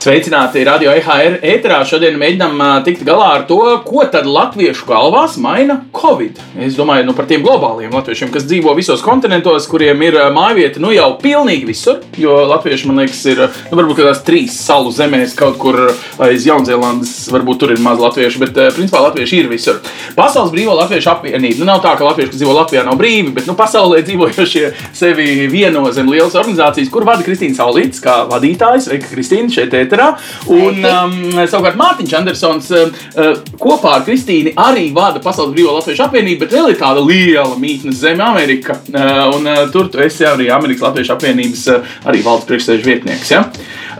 Sveicināti radio EHR ēterā. Šodien mēģinām tikt galā ar to, ko tad latviešu galvās maina Covid. Es domāju nu, par tiem globāliem latviešiem, kas dzīvo visos kontinentos, kuriem ir mājvieta nu jau pilnīgi visur. Jo latvieši, man liekas, ir nu, varbūt kādās trīs salu zemēs, kaut kur aiz Jaunzēlandes, varbūt tur ir maz latviešu, bet principā latvieši ir visur. Pasaules brīvo latviešu apvienība. Nu, nav tā, ka latvieši, kas dzīvo Latvijā, nav brīvi, bet nu, pasaulē dzīvojošie sevi vieno zem lielas organizācijas, kur vada Kristīna Saulītis kā vadītājs. Sveika, Kristīna, šeit ēterā. Un um, savukārt Mārtiņš Andersons uh, uh, kopā ar Kristīnu arī vada Pasaules brīvo latviešu apvienību, bet vēl ir tāda liela mītnes zeme Amerika. Uh, un uh, tur tu esi arī Amerikas Latviešu apvienības uh, arī valdes priekšsēžu vietnieks. Ja?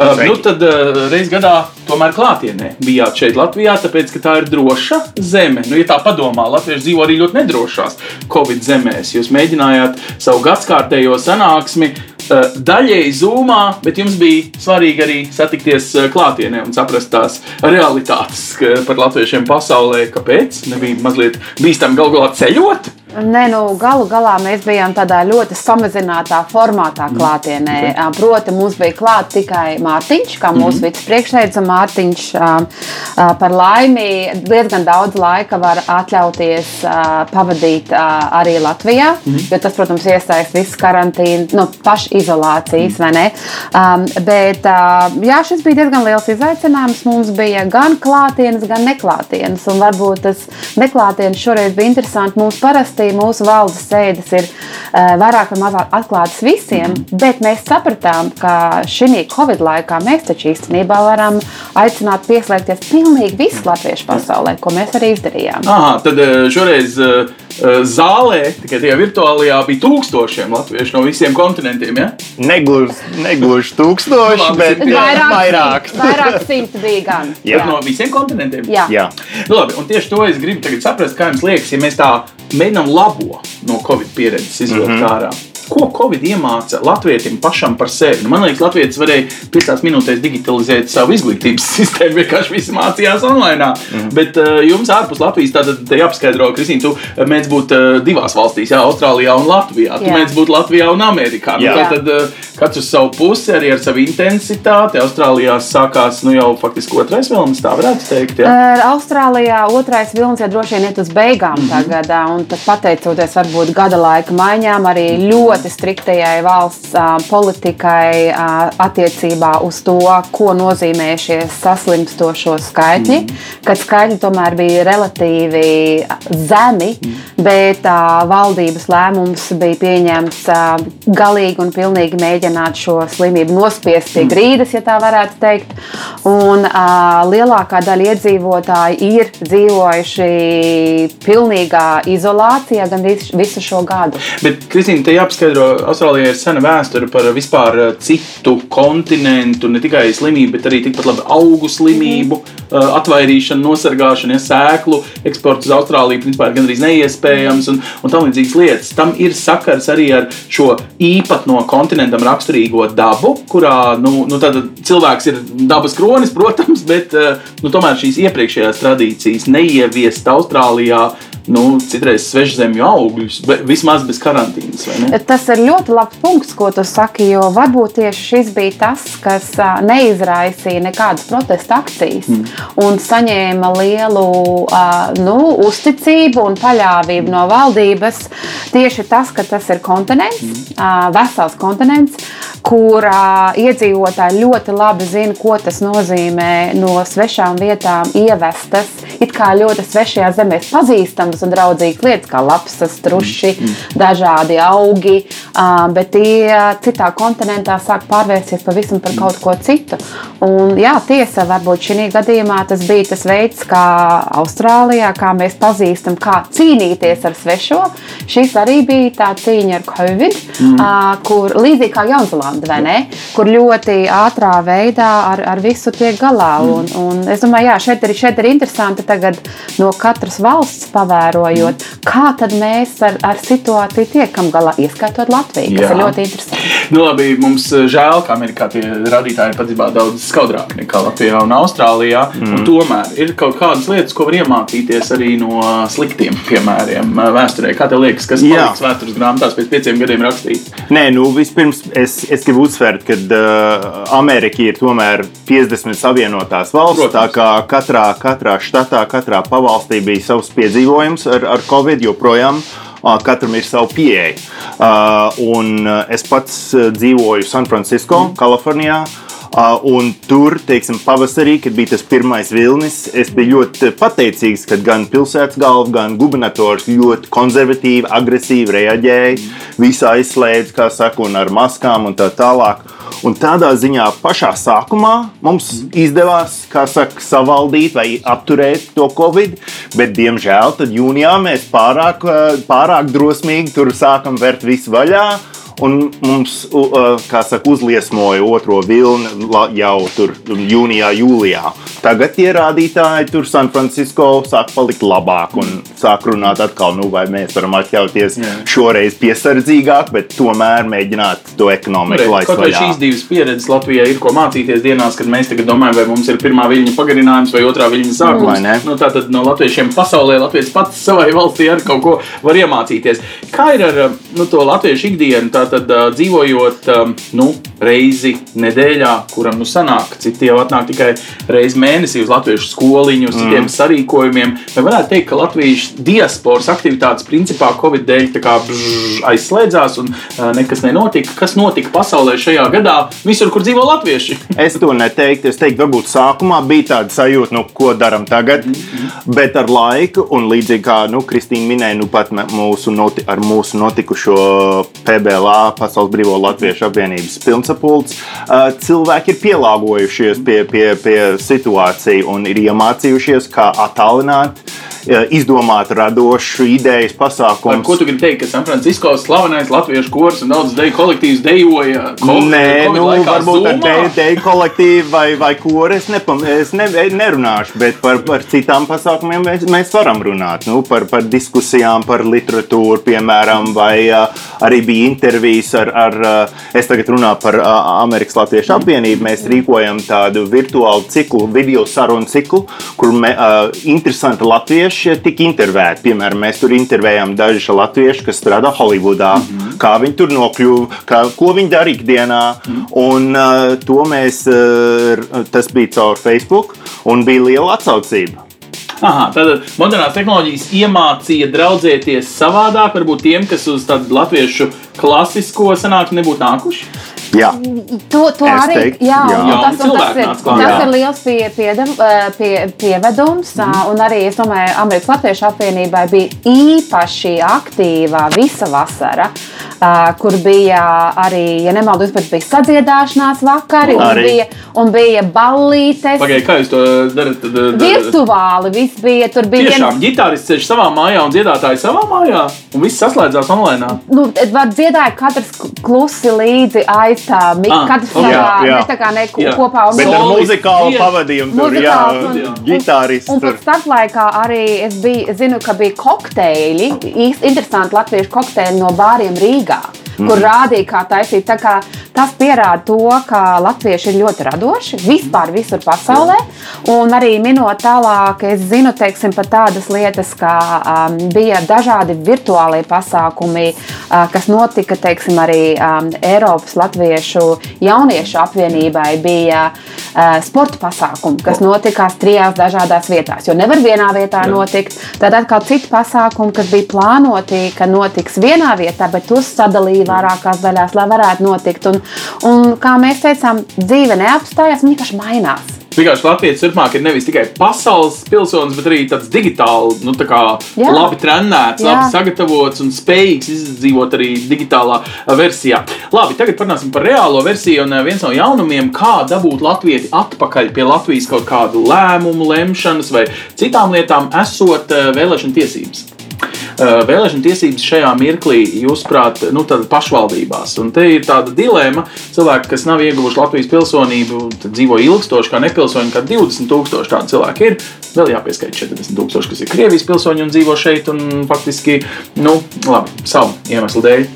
Uh, Sveiki. nu tad uh, reiz gadā tomēr klātienē bijāt šeit Latvijā, tāpēc ka tā ir droša zeme. Nu, ja tā padomā, Latvieši dzīvo arī ļoti nedrošās Covid zemēs. Jūs mēģinājāt savu gadsimtaējo sanāksmi uh, daļēji zūmā, bet jums bija svarīgi arī satikties uh, klātienē un saprast tās realitātes par latviešiem pasaulē. Kāpēc? Nebija mazliet bīstami galu galā ceļot. Nē, nu, galu galā mēs bijām tādā ļoti samazinātā formātā klātienē. Mm. Proti, mums bija klāts tikai Mārtiņš, kā mūsu mm. vicepriekšsēdētājs. Mārtiņš ā, ā, par laimi diezgan daudz laika var atļauties pavadīt arī Latvijā, mm. jo tas, protams, iesaist visu karantīnu, nu, pašizolācijas, vai ne? Um, bet jā, šis bija diezgan liels izaicinājums. Mums bija gan klātienes, gan neklātienes. Un varbūt tas neklātienes šoreiz bija interesanti. Mums parasti mūsu valdes sēdes ir uh, vairāk vai mazāk atklātas visiem, bet mēs sapratām, ka šī Covid laikā mēs taču īstenībā varam aicināt pieslēgties pilnīgi visu latviešu pasaulē, ko mēs arī izdarījām. Aha, tad uh, šoreiz uh, zālē, tikai tajā virtuālajā, bija tūkstošiem latviešu no visiem kontinentiem. Ja? Negluži, negluži tūkstoši, Labi, bet bet vairāk. vairāk, vairāk simti bija gan. Jā. No visiem kontinentiem. Jā. Jā. Nu, labi, un tieši to es gribu tagad saprast, kā jums liekas, ja mēs tā mēģinām labo no Covid pieredzes izvilkt mm. -hmm. ārā. Ko Covid iemāca latvietim pašam par sevi? Nu, man liekas, Latvijas varēja 5 minūtēs digitalizēt savu izglītības sistēmu, vienkārši viss mācījās online. Mm. -hmm. Bet uh, jums ārpus Latvijas tātad jāpaskaidro, Kristīna, tu uh, mēdz būt uh, divās valstīs, jā, Austrālijā un Latvijā. Tu Jā. mēdz būt Latvijā un Amerikā. Nu, Jā. tā tad uh, katrs uz savu pusi, arī ar savu intensitāti. Austrālijā sākās nu, jau faktiski otrais vilnis, tā varētu teikt. Jā. Uh, Austrālijā otrais vilnis jau droši vien iet uz beigām mm -hmm. tagad, un tad pateicoties varbūt gada laika maiņām, arī ļoti striktajai valsts uh, politikai uh, attiecībā uz to, ko nozīmē šie saslimstošo skaitļi, mm kad skaitļi tomēr bija relatīvi zemi, mm bet uh, valdības lēmums bija pieņemts uh, galīgi un pilnīgi mēģināt šo slimību nospiest pie grīdas, ja tā varētu teikt. Un uh, lielākā daļa iedzīvotāji ir dzīvojuši pilnīgā izolācijā gan visu, šo gadu. Bet, Kristīna, te jāpaskaidro, Austrālijā ir sena vēsture par vispār eh, citu kontinentu, ne tikai slimību, bet arī tikpat labi augu slimību, mm. atvairīšanu, nosargāšanu, ja sēklu eksports uz Austrāliju principā ir gandrīz neiespējams un, un tam līdzīgas lietas. Tam ir sakars arī ar šo īpatno kontinentam raksturīgo dabu, kurā nu, nu, cilvēks ir dabas kronis, protams, bet eh, nu, tomēr šīs iepriekšējās tradīcijas neieviest Austrālijā. Nu, citreiz svežzemju augļus, bet vismaz bez karantīnas. Tas ir ļoti labs punkts, ko tu saki, jo varbūt tieši šis bija tas, kas neizraisīja nekādas protesta akcijas mm. un saņēma lielu nu, uzticību un paļāvību no valdības. Tieši tas, ka tas ir kontinents, mm. vesels kontinents, kur ā, iedzīvotāji ļoti labi zina, ko tas nozīmē no svešām vietām ievestas, it kā ļoti svešajā zemē pazīstamas un draudzīgas lietas, kā lapsas, truši, mm. dažādi augi, bet tie citā kontinentā sāk pārvērsties pavisam par kaut ko citu. Un, jā, tiesa, varbūt šī gadījumā tas bija tas veids, kā Austrālijā, kā mēs pazīstam, kā cīnīties ar svešo. Šis arī bija tā cīņa ar Covid, mm. kur līdzīgi kā Jaunzēlandē, vai ne? Kur ļoti ātrā veidā ar, ar visu tiek galā. Mm. Un, un es domāju, jā, šeit ir, šeit ir interesanti tagad no katras valsts pavērojot, mm. kā tad mēs ar, ar situāciju tiekam galā, ieskaitot Latviju, kas Jā. ir ļoti interesanti. Nu, labi, mums eh, žēl, ka Amerikā tie radītāji ir patiesībā daudz skaudrāki nekā Latvijā un Austrālijā. Mm. Un tomēr ir kaut kādas lietas, ko var iemācīties arī no sliktiem piemēriem eh, vēsturē. Kā tev liekas, kas paliks vēstures grāmatās pēc pieciem gadiem rakstīts? Nē, nu vispirms es, es gribu uzsvērt, ka uh, Amerika ir tomēr 50 savienotās valsts. Protams. Tā kā katrā, katrā štatā, katrā pavalstī bija savs piedzīvojums ar, ar Covid, joprojām katram ir sava pieeja. Un es pats dzīvoju San Francisco, mm. Kalifornijā. Un tur, teiksim, pavasarī, kad bija tas pirmais vilnis, es biju ļoti pateicīgs, ka gan pilsētas galva, gan gubernators ļoti konservatīvi, agresīvi reaģēja. Visu aizslēdz, kā saka, un ar maskām un tā tālāk. Un tādā ziņā pašā sākumā mums izdevās saka, savaldīt vai apturēt to covid, bet, diemžēl, tad jūnijā mēs pārāk, uh, pārāk drosmīgi tur sākam vērt visu vaļā. Un mums, uh, kā saka, uzliesmoja otro vilni jau tur jūnijā, jūlijā. Tagad tie rādītāji tur San Francisco sāk palikt labāk un sāk runāt atkal, nu, vai mēs varam atļauties Jā. šoreiz piesardzīgāk, bet tomēr mēģināt to ekonomiku laist vaļā. šīs divas pieredzes Latvijā ir ko mācīties dienās, kad mēs tagad domājam, vai mums ir pirmā viļņa pagarinājums vai otrā viļņa sākums. ne? Nu, Tātad no latviešiem pasaulē Latvijas pats savai valstī arī kaut ko var iemācīties. Kā ir ar nu, to latviešu ikdienu? Tātad dzīvojot nu, reizi nedēļā, kuram nu sanāk, citi jau atnāk tikai reizi mēnesī uz latviešu skoliņu, uz citiem mm. sarīkojumiem. Vai varētu teikt, ka latviešu diasporas aktivitātes principā Covid dēļ kā bžž, aizslēdzās un ā, nekas nenotika? Kas notika pasaulē šajā gadā, visur, kur dzīvo latvieši? Es to neteiktu. Es teiktu, varbūt sākumā bija tāda sajūta, nu, ko darām tagad. Bet ar laiku, un līdzīgi kā nu, Kristīna minēja, nu, pat mūsu noti, ar mūsu notikušo PBLA, Pasaules Brīvo Latviešu apvienības pilnsapulcs, ā, cilvēki ir pielāgojušies pie, pie, pie situācijas un ir iemācījušies, kā attālināt, ā, izdomāt radošu idejas, Ar pasākumus. ko tu gribi teikt, ka San Francisco slavenais latviešu kurs un daudz deju kolektīvs dejoja? Covid- Nē, Covid nu, varbūt ar teju te, kolektīvu vai, vai kuru es, nepam, es ne, nerunāšu, bet par, par citām pasākumiem mēs, mēs varam runāt. Nu, par, par diskusijām, par literatūru, piemēram, vai arī bija intervijas ar, ar es tagad runāju par Amerikas Latviešu apvienību. Mēs rīkojam tādu virtuālu ciklu, video sarunu ciklu, kur me, interesanti latvieši tika intervēti. Piemēram, mēs tur intervējām dažus latviešu, kas strādā Holivudā, mm -hmm. kā viņi tur nokļuva, kā, ko viņi dara ikdienā. Mm -hmm. Un uh, to mēs, uh, tas bija caur Facebook, un bija liela atsaucība. Aha, tad modernās tehnoloģijas iemācīja draudzēties savādāk, varbūt tiem, kas uz tādu latviešu klasisko sanāksmi nebūtu nākuši. Jā. To, to Es arī teiktu, jā, jā. un Jā, tas, un un tas, ir, tas ir liels pie, piedam, pie, pievedums. Mm. Un arī es domāju, Amerikas Latviešu apvienībai bija īpaši aktīva visa vasara. Uh, kur bija arī, ja nemaldos, bet bija sadziedāšanās vakari, un Arī. bija, un bija ballītes. Pagaidiet, kā jūs to tad- Virtuāli viss bija. Tur bija Tiešām ģitārists sēž savā mājā un dziedātāji savā mājā, un viss saslēdzās online. Nu, var dziedāt, katrs klusi līdzi aiz tā, mi- Ah, ne tā kā ne Jā. kopā. Un, Bet ar muzikālu pavadījumu tur, jā, Muzikāls un- un-. Un tur. pat starplaikā arī es, biju, zinu, ka bija kokteļi, īsti interesanti latviešu kokteļi no bāriem Rīgā. Kur rādīja, kā taisīt. Tā kā tas pierāda to, ka latvieši ir ļoti radoši vispār visur pasaulē. Un arī minot tālāk, es zinu, teiksim, pat tādas lietas, kā um, bija dažādi virtuālie pasākumi, uh, kas notika, teiksim, arī um, Eiropas Latviešu jauniešu apvienībai bija uh, sporta pasākumi, kas notikās trijās dažādās vietās. Jo nevar vienā vietā notikt. Tad atkal citi pasākumi, kas bija plānoti, ka notiks vienā vietā, bet tos sadalīja vairākās daļās, lai varētu notikt. Un, un kā mēs teicām, dzīve neapstājās, viņa vienkārši mainās. Vienkārši Latvijas turpmāk ir nevis tikai pasaules pilsonis, bet arī tāds digitāli, nu, tā kā Jā. labi trenēts, Jā. labi sagatavots un spējīgs izdzīvot arī digitālā versijā. Labi, tagad parunāsim par reālo versiju. Un eh, viens no jaunumiem, kā dabūt Latviju atpakaļ pie Latvijas kaut kādu lēmumu, lemšanas vai citām lietām, esot eh, vēlēšana tiesības. Eh, Vēlēšana tiesības šajā mirklī, jūsuprāt, nu, pašvaldībās. Un te ir tāda dilema. Cilvēki, kas nav ieguvuši Latvijas pilsonību, dzīvo ilgstoši kā nepilsoņi, kā 20,000 tādu cilvēku ir. Vēl jāpieskaita 40,000, kas ir Krievijas pilsoņi un dzīvo šeit, un faktiski, nu, labi, savu iemeslu dēļ.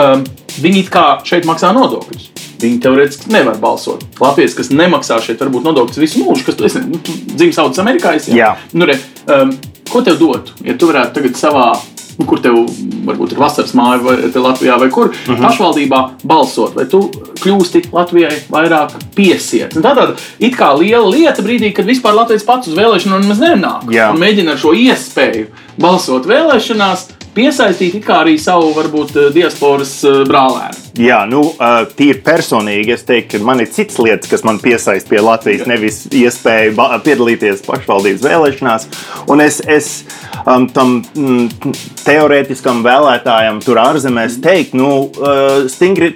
Um, viņi it kā šeit maksā nodokļus. Viņi teorētiski nevar balsot. Latvijas, kas nemaksā šeit, varbūt nodokļus visu mūžu, kas tu, es, ne, nu, dzīvo Saudas Amerikā. es- Jā. Nu, re, um, ko tev dotu, ja tu varētu tagad savā, nu, kur tev varbūt ir vasaras māja, vai Latvijā, vai kur, uh Mhm. -huh. pašvaldībā balsot, vai tu kļūsti Latvijai vairāk piesiet? Tā tāda it kā liela lieta brīdī, kad vispār Latvijas pats uz vēlēšanu nemaz nenāk. Jā. Un mēģina ar šo iespēju balsot vēlēšanās. Piesaistīt arī savu, varbūt, diasporas eh, brālēnu. Jā, nu, uh, tīri personīgi es teiktu, ka man ir citas lietas, kas man piesaista pie Latvijas, nevis iespēja piedalīties pašvaldības vēlēšanās. Un es, es um, tam mm, teorētiskam vēlētājam tur ārzemēs teiktu, nu, uh, stingri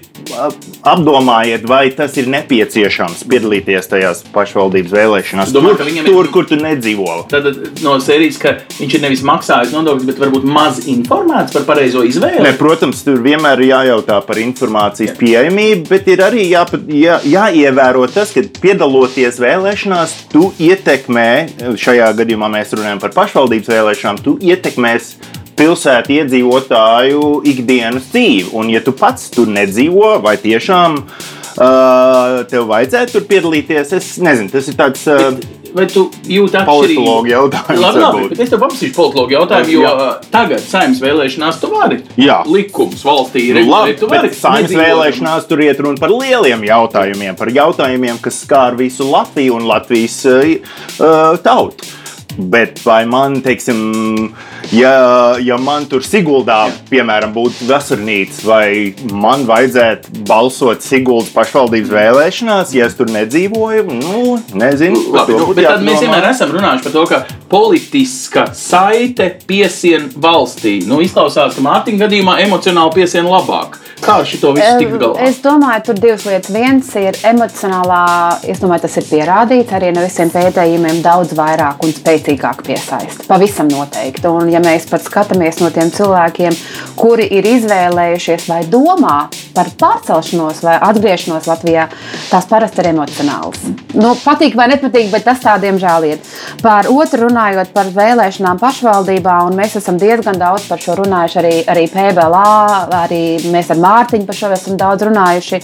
apdomājiet, vai tas ir nepieciešams piedalīties tajās pašvaldības vēlēšanās. Domāju, tur, ir- tur, kur tu nedzīvo. Tad no sērijas, ka viņš ir nevis maksājis nodokļus, bet varbūt maz informēts par pareizo izvēli. Ne, protams, tur vienmēr ir jājautā par informācijas pieejamību, bet ir arī jā, jā, jāievēro tas, ka piedaloties vēlēšanās, tu ietekmē, šajā gadījumā mēs runājam par pašvaldības vēlēšanām, tu ietekmēs pilsētu iedzīvotāju ikdienas dzīvi. Un, ja tu pats tur nedzīvo, vai tiešām uh, tev vajadzētu tur piedalīties, es nezinu, tas ir tāds. Uh, Vai tu jūti atšķirību? Politologu jautājums Labi, labi, bet es tev paprasīšu politologu jautājumu, jo Jā. uh, tagad saimnes vēlēšanās tu vari. Jā. Likums valstī ir Nu, labi, tu vari. saimnes vēlēšanās tur iet runa par lieliem jautājumiem, par jautājumiem, kas skār visu Latviju un Latvijas uh, uh, tautu. Bet vai man, teiksim, ja, ja man tur Siguldā, piemēram, būtu vasarnīca, vai man vajadzētu balsot Siguldas pašvaldības vēlēšanās, ja es tur nedzīvoju? Nu, nezinu. Labi, nu, bet tad mēs vienmēr esam runājuši par to, ka politiska saite piesien valstī. Nu, izklausās, ka Mārtiņa gadījumā emocionāli piesien labāk. Kā ar šo visu tikt galā? Es domāju, tur divas lietas. Viens ir emocionālā, es domāju, tas ir pierādīts arī no visiem pētījumiem, daudz vairāk un spēcīgāk piesaista. Pavisam noteikti. Un, ja mēs pat skatāmies no tiem cilvēkiem, kuri ir izvēlējušies vai domā par pārcelšanos vai atgriešanos Latvijā, tās parasti ir emocionāls. Nu, patīk vai nepatīk, bet tas tā diemžēl ir. Par otru runājot par vēlēšanām pašvaldībā, un mēs esam diezgan daudz par šo runājuši arī, arī PBLā, arī mēs ar Mārtiņu par šo esam daudz runājuši.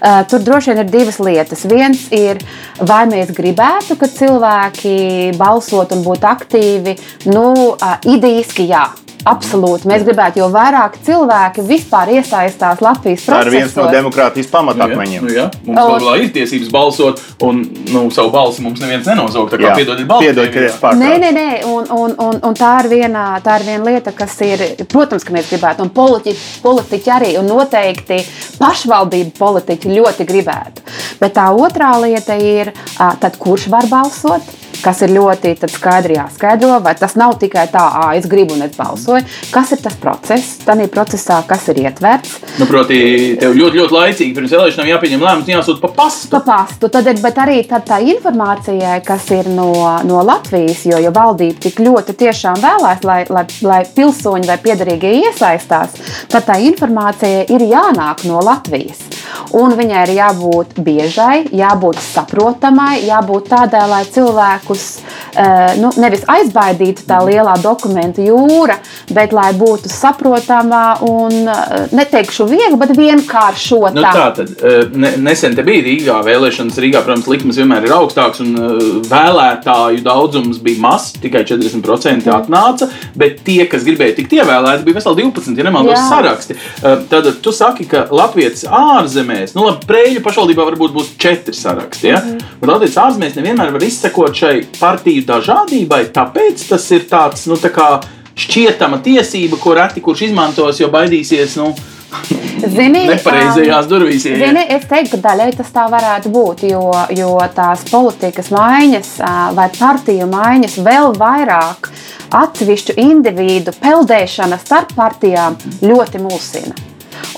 Uh, tur droši vien ir divas lietas. Viens ir, vai mēs gribētu, ka cilvēki balsot un būtu aktīvi, nu, uh, idejiski jā. Absolūti. Mēs gribētu, jo vairāk cilvēki vispār iesaistās Latvijas Tā ir viens no demokrātijas pamatakmeņiem. Nu, jā, mums O- vēl ir tiesības balsot, un nu, savu balsi mums neviens nenozog. Tā kā Jā. piedodiet, es Nē, nē, nē. Un, un, un, un tā, ir viena, tā ir viena lieta, kas ir, protams, ka mēs gribētu, un politiķi, politiķi arī, un noteikti pašvaldību politiķi ļoti gribētu. Bet tā otrā lieta ir, tad kurš var balsot? Kas ir ļoti skaidri jāskaidro, vai tas nav tikai tā, ah, es gribu un es balsoju. Kas ir tas process? Tādā procesā, kas ir ietverts? Nu, proti, tev ļoti, ļoti laicīgi pirms vēlēšanām jāpieņem lēmums, jāsūta pa pastu. Pa pastu, tad ir, bet arī tad tā informācija, kas ir no, no Latvijas, jo, jo valdība tik ļoti tiešām vēlēs, lai, lai, lai pilsoņi vai piedarīgie iesaistās, tad tā informācija ir jānāk no Latvijas. Un viņai ir jābūt biežai, jābūt saprotamai, jābūt tādai, lai cilvēkus eh, nu, nevis aizbaidītu tā lielā dokumentu jūra, bet lai būtu saprotama un eh, neteikšu viegli, bet vienkāršota. Nu, tā tad eh, ne, nesen te bija Rīgā vēlēšanas. Rīgā, protams, likums vienmēr ir augstāks, un vēlētāju daudzums bija mazs, tikai 40% atnāca. Bet tie, kas gribēja tikt ievēlēti, bija veseli 12, ja nemaldos, saraksti. Tad tu saki, ka Latvijas ārzemēs, nu, labi, Prēļu pašvaldībā varbūt būs četri saraksti. Ja? Bet Latvijas ārzemēs nevienmēr var izsekot šai partiju dažādībai, tāpēc tas ir tāds, nu, tā kā šķietama tiesība, ko reti kurš izmantos, jo baidīsies. Nu, Zini, Nepareizajās um, durvīs ieiet. Zini, es teiktu, ka daļai tas tā varētu būt, jo, jo tās politikas maiņas ā, vai partiju maiņas vēl vairāk atsevišķu individu peldēšana starp partijām ļoti mulsina.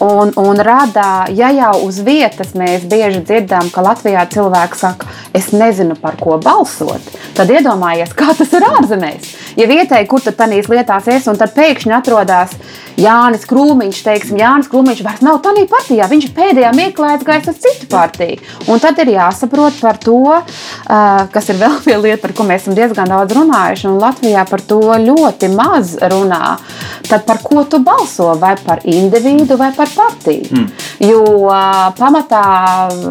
Un, un rada, ja jau uz vietas mēs bieži dzirdam, ka Latvijā cilvēki saka, es nezinu, par ko balsot, tad iedomājies, kā tas ir ārzemēs. Ja vietēji, kur tad tādīs lietās es, un tad pēkšņi atrodas Jānis Krūmiņš, teiksim, Jānis Krūmiņš vairs nav tādā partijā, viņš ir pēdējā mirklī aizgājis uz citu partiju. Un tad ir jāsaprot par to, kas ir vēl viena lieta, par ko mēs esam diezgan daudz runājuši, un Latvijā par to ļoti maz runā. tad par ko tu balso? Vai par individu vai par partiju? Mm. Jo uh, pamatā,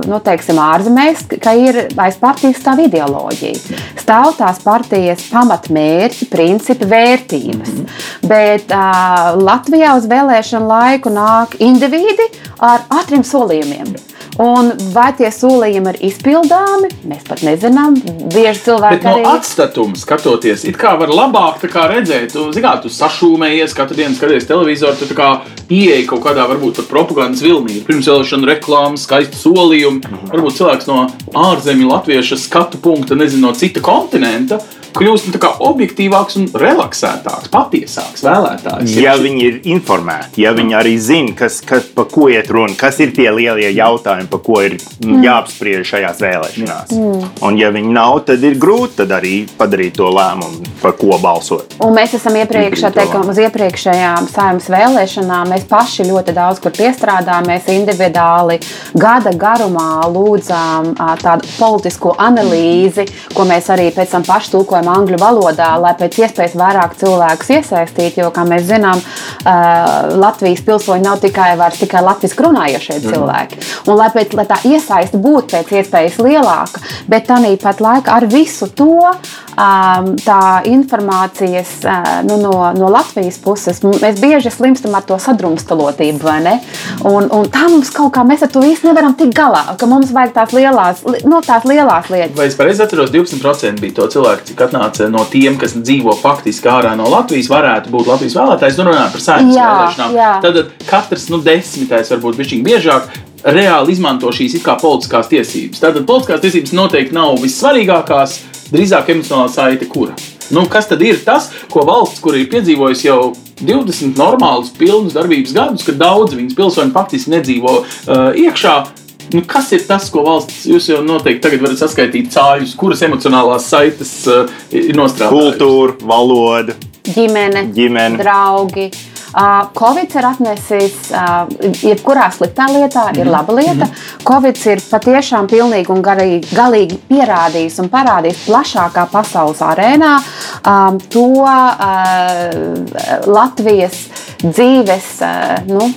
nu, teiksim, ārzemēs, ka ir aiz partijas stāv ideoloģija. Stāv tās partijas pamatmērķi, principi, vērtības. Mm. Bet uh, Latvijā uz vēlēšanu laiku nāk individi ar ātriem solījumiem. Un vai tie solījumi ir izpildāmi, mēs pat nezinām. Bieži cilvēki Bet no arī... atstatuma skatoties, it kā var labāk kā redzēt, tu, kā, tu sašūmējies, katru dienu skaties televizoru, tu kā ieeji kaut kādā varbūt pat propagandas vilnī. Pirmsvēlēšana reklāmas, skaisti solījumi. Mhm. Varbūt cilvēks no ārzemju latvieša skatu punkta, nezinu, no cita kontinenta kļūst objektīvāks un relaksētāks, patiesāks vēlētājs. Ja viņi ir informēti, ja viņi arī zina, kas, kas, pa ko iet runa, kas ir tie lielie jautājumi, pa ko ir mm. jāapspriež šajās vēlēšanās. Mm. Un, ja viņi nav, tad ir grūti arī padarīt to lēmumu, par ko balsot. Un mēs esam iepriekš, teikam, uz iepriekšējām saimnes vēlēšanām. Mēs paši ļoti daudz kur piestrādājām. Mēs individuāli gada garumā lūdzām tādu politisko analīzi, ko mēs arī pēc tam paši tulkojam tulkojam angļu valodā, lai pēc iespējas vairāk cilvēkus iesaistītu. Jo, kā mēs zinām, Latvijas pilsoņi nav tikai, tikai latviešu runājošie mhm. cilvēki. Un, lai, pēc, lai tā iesaiste būtu pēc iespējas lielāka, bet tāpat laikā ar visu to tā informācijas nu, no, no Latvijas puses mēs bieži slimstam ar to sadrumstalotību? Un, un tā mums kaut kā mēs ar to īsti nevaram tikt galā, ka mums vajag tās lielās, nu, tās lielās lietas. Vai es pareizi atceros, 12% bija to cilvēku, cik atnāca no tiem, kas dzīvo faktiski ārā no Latvijas, varētu būt Latvijas vēlētājs. Nu, runājot par saimnes vēlēšanām. Tad katrs nu, desmitais, varbūt bišķiņ biežāk, reāli izmanto šīs politiskās tiesības. Tātad politiskās tiesības noteikti nav vissvarīgākās, drīzāk emocionālā saite, kura. Nu, kas tad ir tas, ko valsts, kur ir piedzīvojusi jau 20 normālus, pilnus darbības gadus, kad daudzi viņas pilsoņi faktiski nedzīvo uh, iekšā, Nu, kas ir tas, ko valsts jūs jau noteikti tagad varat saskaitīt cāļus, kuras emocionālās saites uh, ir nostrādājušas? Kultūra, valoda, ģimene, ģimene. draugi. Uh, Covid ir atnesis, uh, jebkurā sliktā lietā, ir mhm. laba lieta. Mm. Covid ir patiešām pilnīgi un garīgi, galīgi pierādījis un parādījis plašākā pasaules arēnā um, to uh, Latvijas dzīves. Uh, nu,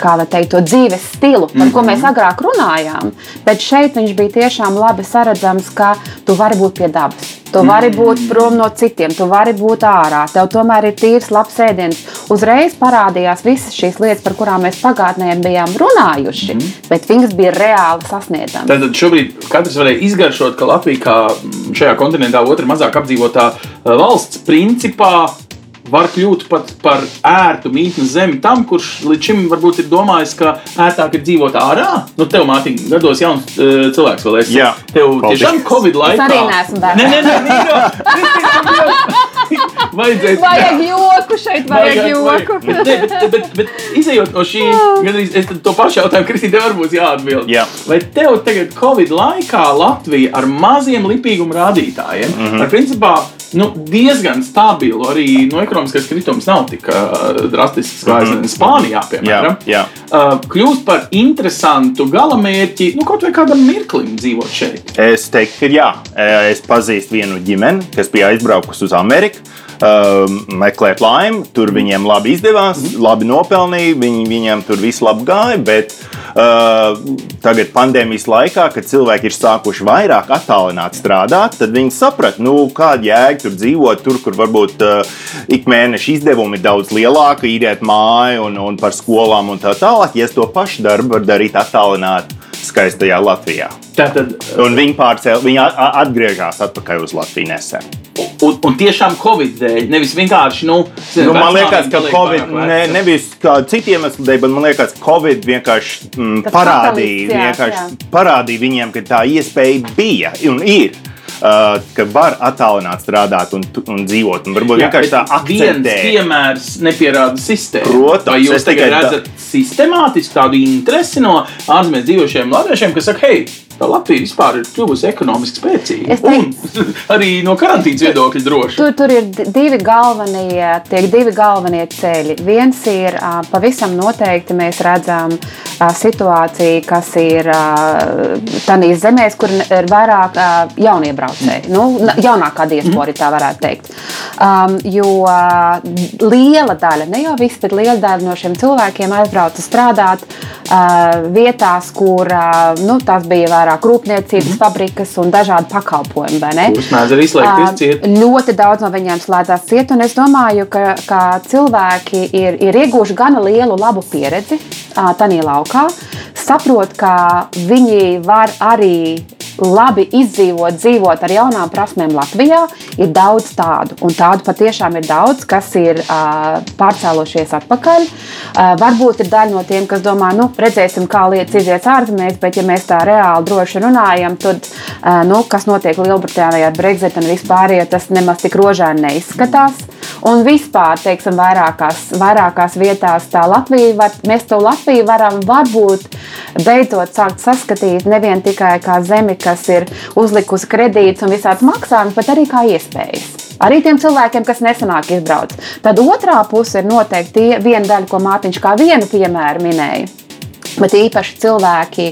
kā lai teikt, to dzīves stilu, par mm -hmm. ko mēs mhm. agrāk runājām. Bet šeit viņš bija tiešām labi saredzams, ka tu vari būt pie dabas. Tu vari -hmm. būt prom no citiem, tu vari būt ārā. Tev tomēr ir tīrs, labs ēdiens. Uzreiz parādījās visas šīs lietas, par kurām mēs pagātnē bijām runājuši, mm -hmm. bet viņas bija reāli sasniedzamas. Tad šobrīd katrs varēja izgaršot, ka Latvija, kā šajā kontinentā otrā mazāk apdzīvotā valsts, principā var kļūt pat par ērtu mītnes zemi tam, kurš līdz šim varbūt ir domājis, ka ērtāk ir dzīvot ārā. Nu, tev, Mārtiņ, gados jauns uh, cilvēks vēl esi. Jā, tev tiešām Covid laikā. Es arī neesmu bērns. Nē, nē, nē, nē, Vajadzēs, vajag joku šeit, vajag, vajag joku. Bet, bet, bet, bet, bet izējot no šī, gandrīz es to pašu jautājumu, Kristī, tev varbūt jāatbild. Jā. Vai tev tagad Covid laikā Latvija ar maziem lipīgumu rādītājiem, mm -hmm. ar principā nu, diezgan stabilu. Arī no ekonomiskais kritums nav tik uh, drastisks kā mm -hmm. Spānijā, piemēram. Jā, jā. Uh, kļūst par interesantu galamērķi, nu, kaut vai kādam mirklim dzīvot šeit. Es teiktu, ka jā. Es pazīstu vienu ģimeni, kas bija aizbraukusi uz Ameriku. Uh, meklēt laimi, tur viņiem labi izdevās, mm -hmm. labi nopelnīja, viņi, viņiem tur viss labi gāja. Bet uh, tagad, pandēmijas laikā, kad cilvēki ir sākuši vairāk attālināt strādāt, tad viņi saprata, nu, kāda jēga tur dzīvot, tur, kur varbūt uh, ik mēneša izdevumi ir daudz lielāki, īrēt māju un, un par skolām un tā tālāk. Ja es to pašu darbu varu darīt attālināt skaistajā Latvijā. Tātad, un viņi pārcēla, viņi atgriežas atpakaļ uz Latviju nesen. Un, un tiešām Covid dēļ, nevis vienkārši. Nu, zin, nu, man liekas, ka Covid ne, nevis kā citiem iemesliem dēļ, bet man liekas, ka Covid vienkārši mm, parādīja, vienkārši jā. parādīja viņiem, ka tā iespēja bija un ir. Uh, ka var attālināt, strādāt un, un dzīvot. Un varbūt Jā, vienkārši tā akcentē. Viens piemērs nepierāda sistēmu. Protams, Vai jūs tikai redzat tā... sistemātisku tādu interesi no ārzemēs dzīvošiem latviešiem, kas saka, hei, Latvija vispār ir kļuvusi ekonomiski spēcīga. Teiktu- Un arī no karantīnas viedokļa droši. Tur, tur ir di- divi galvenie, divi galvenie ceļi. Viens ir pavisam noteikti mēs redzam situāciju, kas ir tādās zemēs, kur ir vairāk jauniebraucēji, nu, n- jaunākā diaspora, tā varētu teikt. Um, jo liela daļa, ne jau visi, bet liela daļa no šiem cilvēkiem aizbrauca strādāt vietās, kur ā, nu, tās bija vairāk rūpniecības fabrikas un dažādi pakalpojumi. Kurus mēdz arī slēgties ciet. Ļoti daudz no viņiem slēdzās ciet, un es domāju, ka, ka cilvēki ir, ir ieguvuši gana lielu labu pieredzi tajā laukā, saprot, ka viņi var arī labi izdzīvot, dzīvot ar jaunām prasmēm Latvijā. Ir daudz tādu, un tādu patiešām ir daudz, kas ir uh, pārcēlušies atpakaļ. Uh, varbūt ir daļa no tiem, kas domā, nu, redzēsim, kā lietas izies ārzemēs, bet, ja mēs tā reāli droši runājam, tad, uh, nu, kas notiek Lielbritānijā ar Brexit un vispār, ja tas nemaz tik rožāni neizskatās. Un vispār, teiksim, vairākās, vairākās vietās tā Latvija, var, mēs to Latviju varam varbūt beidzot sākt saskatīt nevien tikai kā zemi, kas ir uzlikusi kredītus un visādas maksājumus, bet arī kā iespējas. Arī tiem cilvēkiem, kas nesenāk izbrauc. Tad otrā puse ir noteikti tie- viena daļa, ko Mārtiņš kā vienu piemēru minēja. Bet īpaši cilvēki,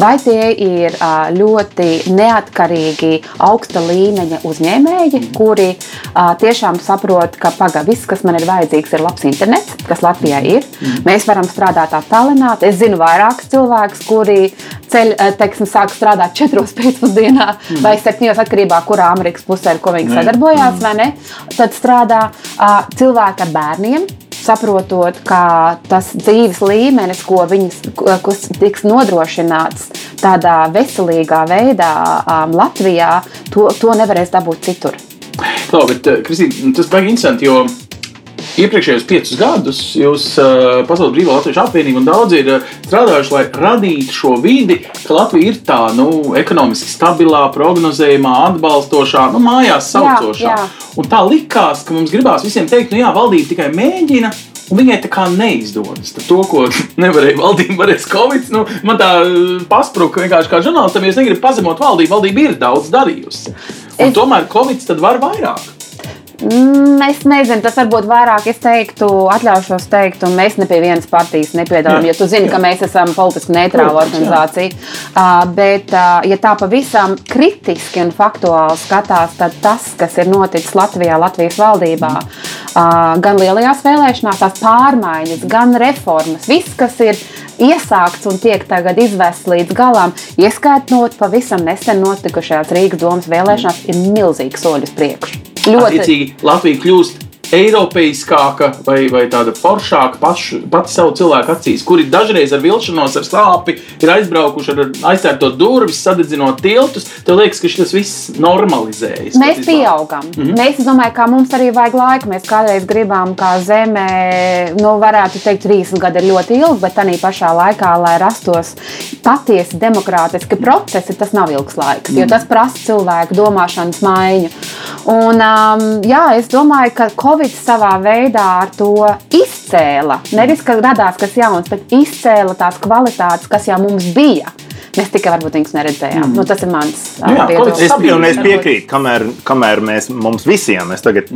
vai tie ir ļoti neatkarīgi, augsta līmeņa uzņēmēji, kuri ā, tiešām saprot, ka paga, viss, kas man ir vajadzīgs, ir labs internets, kas Latvijā ir. Mēs varam strādāt attālināti. Es zinu vairākus cilvēkus, kuri ceļ, teiksim, sāk strādāt 4 pēcpusdienā vai 7 atkarībā no kurā Amerikas pusē, ar ko viņi sadarbojās, vai ne? Tad strādā cilvēki ar bērniem saprotot, ka tas dzīves līmenis, ko viņas kas tiks nodrošināts tādā veselīgā veidā um, Latvijā, to, to nevarēs dabūt citur. Klau, bet, eh, Kristīne, tas baigi interesanti, jo iepriekšējos piecus gadus jūs uh, Pasaules Brīvā Latvijas apvienība un daudzi ir uh, strādājuši, lai radītu šo vidi, ka Latvija ir tā nu, ekonomiski stabilā, prognozējumā, atbalstošā, nu, mājās saucošā. Jā, jā. Un tā likās, ka mums gribās visiem teikt, nu jā, valdība tikai mēģina. Un viņai tā kā neizdodas. Tad to, ko nevarēja valdība, varēs Covid. Nu, man tā paspruka vienkārši kā žurnālistam, jo es negribu pazemot valdību. Valdība ir daudz darījusi. Un Es- tomēr Covid tad var vairāk. Mm, Es nezinu, tas varbūt vairāk es teiktu, atļaušos teikt, un mēs ne pie vienas partijas nepiedalām, Jā, jo tu zini, jā. ka mēs esam politiski neitrāla organizācija. Uh, bet, uh, ja tā pavisam kritiski un faktuāli skatās, tad tas, kas ir noticis Latvijā, Latvijas valdībā, uh, gan lielajās vēlēšanās, tās pārmaiņas, gan reformas, viss, kas ir iesākts un tiek tagad izvests līdz galam, ieskaitot pavisam nesen notikušajās Rīgas domas vēlēšanās, ir milzīgs soļus priekšu. Attiecīgi, Latvija kļūst eiropeiskāka vai, vai tāda foršāka pašu, pati savu cilvēku acīs, kuri dažreiz ar vilšanos, ar slāpi ir aizbraukuši ar aizcērtot durvis, sadedzinot tiltus. Tev liekas, ka šis viss normalizējas. Mēs pieaugam. Mm -hmm. Mēs domājam, ka mums arī vajag laiku. Mēs kādreiz gribām, kā zeme, nu, varētu teikt, 30 gadi ir ļoti ilgi, bet tā pašā laikā, lai rastos patiesi demokrātiski procesi, tas nav ilgs laiks, jo tas prasa cilvēku domāšanas maiņu. Un, um, jā, es domāju, ka Covid savā veidā ar to izcēla. Nevis, ka radās kas jauns, bet izcēla tās kvalitātes, kas jau mums bija. Mēs tikai varbūt viņus neredzējām. Mm. Nu, tas ir mans Nu Covid Es, jā. piekrītu, kamēr, kamēr mēs, mums visiem, es tagad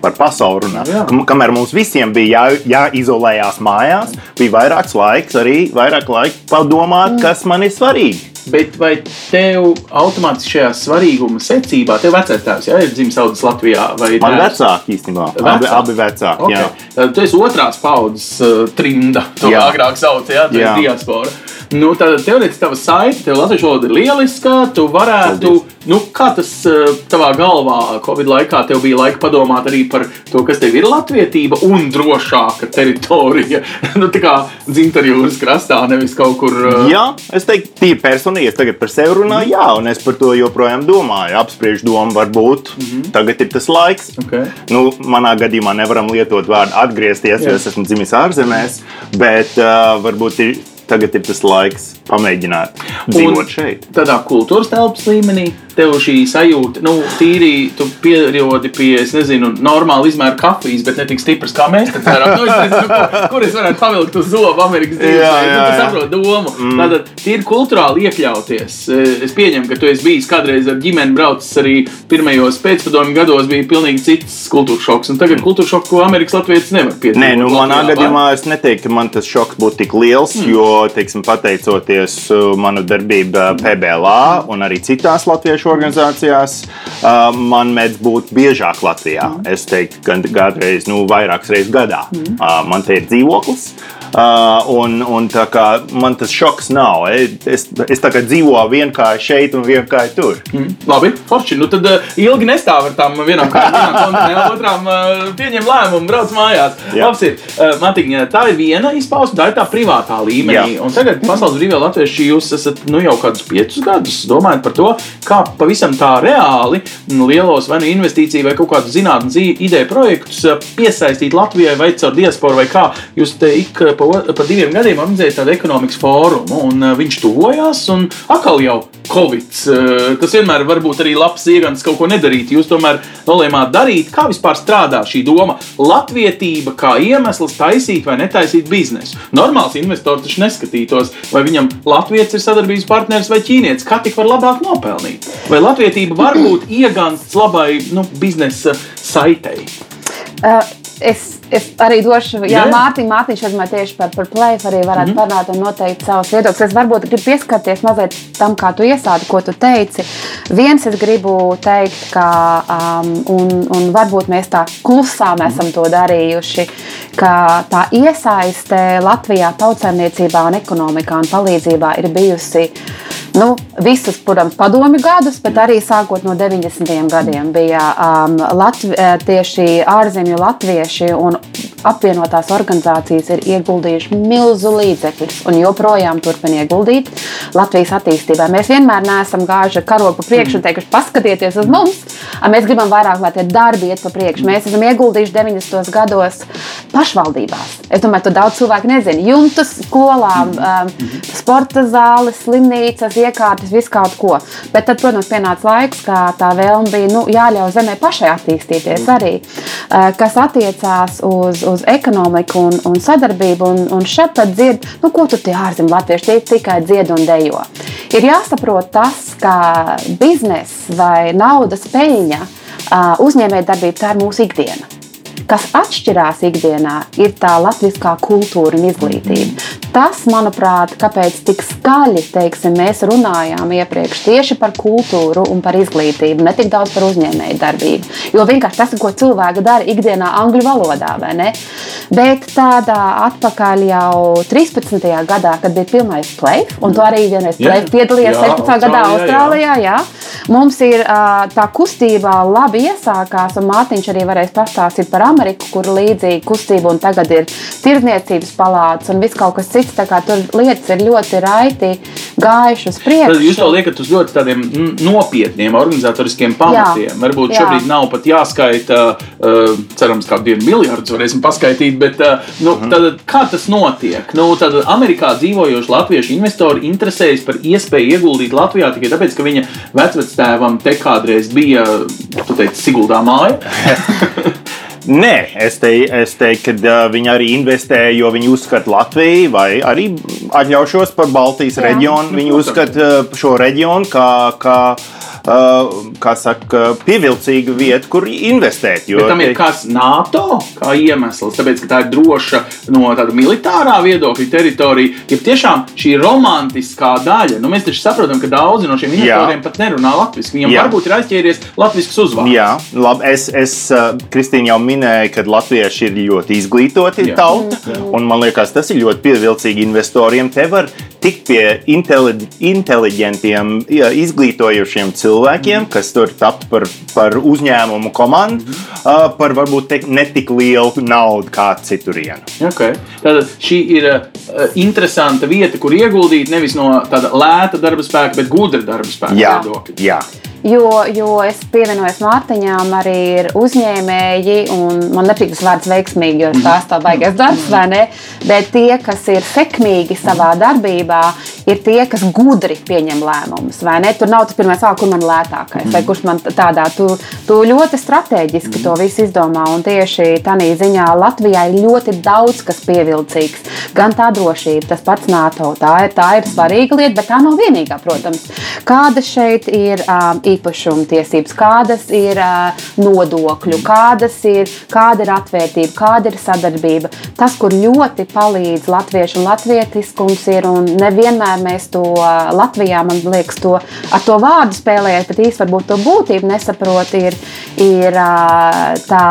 par pasauli runāju, Jā. kam- kamēr mums visiem bija jā, jāizolējās mājās, bija vairāks laiks arī vairāk laika padomāt, kas man ir svarīgi. Bet vai tev automātiski šajā svarīguma secībā, tev vecais tēvs jā, ir dzimis audzis Latvijā? vai Man tēvs? vecāki īstenībā, abi, Vecāki? abi vecāki. Okay. Jā. Tu esi otrās paudzes uh, trimda. To Jā. agrāk sauca, ja tā Jā. ir diaspora. Nu, tad teorētiski tava saite, tev latviešu valoda ir lieliska. Tu varētu, Paldies. nu, kā tas uh, tavā galvā Covid laikā tev bija laika padomāt arī par to, kas tev ir latvietība un drošāka teritorija. nu, tā kā dzimtajūras krastā, nevis kaut kur. Uh, Jā, es teiktu, tīri personīgi, es tagad par sevi runāju, jā, un es par to joprojām domāju. Apspriež domu, varbūt mm -hmm. tagad ir tas laiks. Okay. Nu, manā gadījumā nevaram lietot vārdu atgriezties, jo Jā. es esmu dzimis ārzemēs, bet uh, varbūt ir, tagad ir tas laiks pamēģināt dzīvot šeit. Tādā kultūras telpas līmenī tev šī sajūta, nu, tīri tu pierodi pie, es nezinu, normāla izmēra kafijas, bet ne tik stipras kā mēs te ceram. Nu, es nezinu, kur, kur es varētu pavilkt uz zobu Amerikas dzīves. Jā, Nu, jā, tu jā. saproti domu. Mm. Tātad tīri kultūrāli iekļauties. Eh, Es pieņemu, ka tu esi bijis kādreiz ar ģimeni braucis arī pirmajos pēcpadomju gados, bija pilnīgi cits kultūras šoks. Un tagad kultūras šoks, ko Amerikas Latvijas nevar piedzīvot. Nē, nu, manā gadījumā es neteiktu, ka man tas šoks būtu tik liels, mm. jo, teiksim, pateicoties uh, manu darbību PBLā un arī citās latviešu organizācijās, uh, man mēdz būt biežāk Latvijā. Mm. Es teiktu, ka kādreiz, nu, vairākas reizes gadā. Mm. Man te ir dzīvoklis. Uh, un, un kā man tas šoks nav. Es, es tā kā dzīvoju vienkārši šeit un vienkārši tur. Mm, labi, forši. Nu, tad uh, ilgi nestāv ar tām vienām kājām, otrām uh, pieņem lēmumu, brauc mājās. Jā. Labs ir. Matiņa, tā ir viena izpausme, tā ir tā privātā līmenī. Jā. Un tagad Pasaules brīvā latvieši jūs esat nu, jau kādus piecus gadus domājat par to, kā pavisam tā reāli nu, lielos vai nu investīciju vai kaut kādu zinātnes ideju projektus piesaistīt Latvijai vai caur diasporu vai kā. Jūs te ik pa, pa diviem gadiem organizējat tādu ekonomikas fórumu un uh, viņš tuvojās un atkal jau Covid. uh, Tas vienmēr var būt arī labs iegans kaut ko nedarīt. Jūs tomēr nolēmāt darīt. Kā vispār strādā šī doma? Latvietība kā iemesls taisīt vai netaisīt biznesu. Normāls investors taču neskatītos, vai viņam Latvijas ir sadarbības partneris vai ķīnietis. Kā tik var labāk nopelnīt? Vai latvietība var būt iegans labai nu, biznesa saitei? Uh, es, es arī došu, jā. Mārtiņ, Mārtiņš, es domāju, tieši par, par plēfu arī varētu mm -hmm. parunāt un noteikt savus viedokļus. Es varbūt gribu pieskarties mazliet tam, kā tu iesādi, ko tu teici. Viens es gribu teikt, ka, um, un, un varbūt mēs tā klusām esam to darījuši, ka tā iesaiste Latvijā tautsēmniecībā un ekonomikā un palīdzībā ir bijusi nu, visus, protams, padomju gadus, bet arī sākot no 90. gadiem bija um, Latvi, eh, tieši ārzemju latvieši un apvienotās organizācijas ir ieguldījuši milzu līdzekļus un joprojām turpina ieguldīt Latvijas attīstībā. Mēs vienmēr neesam gājuši ar karogu priekšu un teikuši, paskatieties uz mums. Mēs gribam vairāk, lai tie darbi iet pa priekšu. Mēs esam ieguldījuši 90. gados pašvaldībās. Es domāju, to daudz cilvēku nezina. Jumtus, skolām, um, sporta zāles, slimnīcas, iekārtas, visu kaut ko. Bet tad, protams, pienāca laiks, kā tā vēlme bija nu, jāļauj zemē pašai attīstīties arī, uh, kas attiecās uz, uz ekonomiku un, un sadarbību. Un, un šeit tad dzird, nu, ko tu tie ārzemju latvieši tie tikai dzied un dejo. Ir jāsaprot tas, ka biznesa vai naudas peļņa, uh, uzņēmējdarbība, tā ir mūsu ikdiena kas atšķirās ikdienā, ir tā latviskā kultūra un izglītība. Tas, manuprāt, kāpēc tik skaļi teiksim, mēs runājām iepriekš tieši par kultūru un par izglītību, ne tik daudz par uzņēmēju darbību. Jo vienkārši tas, ko cilvēki dara ikdienā angļu valodā, vai ne? Bet tādā atpakaļ jau 13. gadā, kad bija pirmais plēf, un tu arī vienreiz piedalījies Jā, 16. gadā Austrālijā, jā. Jā. Mums ir tā kustība labi iesākās, un Mārtiņš arī varēs pastāstīt par Ameriku, kur līdzīga kustība, un tagad ir tirdzniecības palāts un viss kaut kas cits. Tā kā tur lietas ir ļoti raiti gājušas uz Tad priekšu. jūs to liekat uz ļoti tādiem nopietniem organizatoriskiem pamatiem. Jā. Varbūt Jā. šobrīd nav pat jāskaita, uh, cerams, kādu dienu miljardus varēsim paskaidrot, bet uh, nu, Mhm. tad, kā tas notiek? Nu, tad Amerikā dzīvojoši latviešu investori interesējas par iespēju ieguldīt Latvijā tikai tāpēc, ka viņa vecvectēvam te kādreiz bija, tu teici, Siguldā māja. Nē, es, te, es teiktu, ka uh, viņi arī investē, jo viņi uzskata Latviju, vai arī atļaušos par Baltijas Jā. reģionu. Viņi protams. uzskata uh, šo reģionu kā, kā, uh, kā saka, pievilcīgu vietu, kur investēt. Jo, Bet tam ir kāds NATO kā iemesls, tāpēc, ka tā ir droša no tāda militārā viedokļa teritorija. Ir tiešām šī romantiskā daļa. Nu, mēs taču saprotam, ka daudzi no šiem investoriem pat nerunā latviešu. Viņiem Jā. varbūt ir aizķēries latviešu uzvārds. Jā, labi. Es, es uh, Kristīna jau minēju, ka latvieši ir ļoti izglītoti Jā. tauta. Un man liekas, tas ir ļoti pievilcīgi investoriem. Te var tikt pie inteli inteliģentiem, izglītojušiem cilvēkiem, kas tur tap par, par uzņēmumu komandu, uh, par varbūt te, ne tik lielu naudu kā citurienu. Okay. Tātad šī ir uh, interesanta vieta, kur ieguldīt nevis no tāda lēta darba spēka, bet gudra darba spēka viedokļa. Jo, jo es pievienojos Mārtiņām, arī ir uzņēmēji, un man nepatīk tas vārds veiksmīgi, jo tas tā baigais darbs, vai ne? Bet tie, kas ir sekmīgi savā darbībā, ir tie, kas gudri pieņem lēmumus, vai ne? Tur nav tas pirmais, kur man lētākais, vai kurš man tādā, tu, tu ļoti strateģiski to visu izdomā, un tieši tādā ziņā Latvijā ir ļoti daudz kas pievilcīgs. Gan tā drošība, tas pats NATO, tā ir, tā ir svarīga lieta, bet tā nav vienīgā, protams. Kādas šeit ir um, īpašuma tiesības, kādas ir nodokļu, kādas ir, kāda ir atvērtība, kāda ir sadarbība. Tas, kur ļoti palīdz latviešu un latvietiskums ir, un nevienmēr mēs to Latvijā, man liekas, to, ar to vārdu spēlējot, bet īstenībā varbūt to būtību nesaprot, ir, ir tā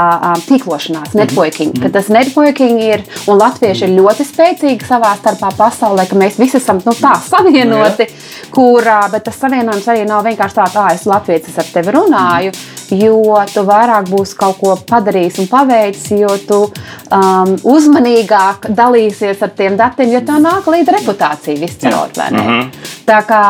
tīklošanās, networking. Mm -hmm. Tas networking ir, un latvieši ir ļoti spēcīgi savā starpā pasaulē, ka mēs visi esam nu, tā savienoti, no, ja. kur, uh, bet tas savienojums arī nav vienkārši tāds, ah, es Latvijas ar tevi runāju, jo tu vairāk būsi kaut ko padarījis un paveicis, jo tu um, uzmanīgāk dalīsies ar tiem datiem, jo tā nāk līdz reputācija viscaur. Mm -hmm. Tā kā,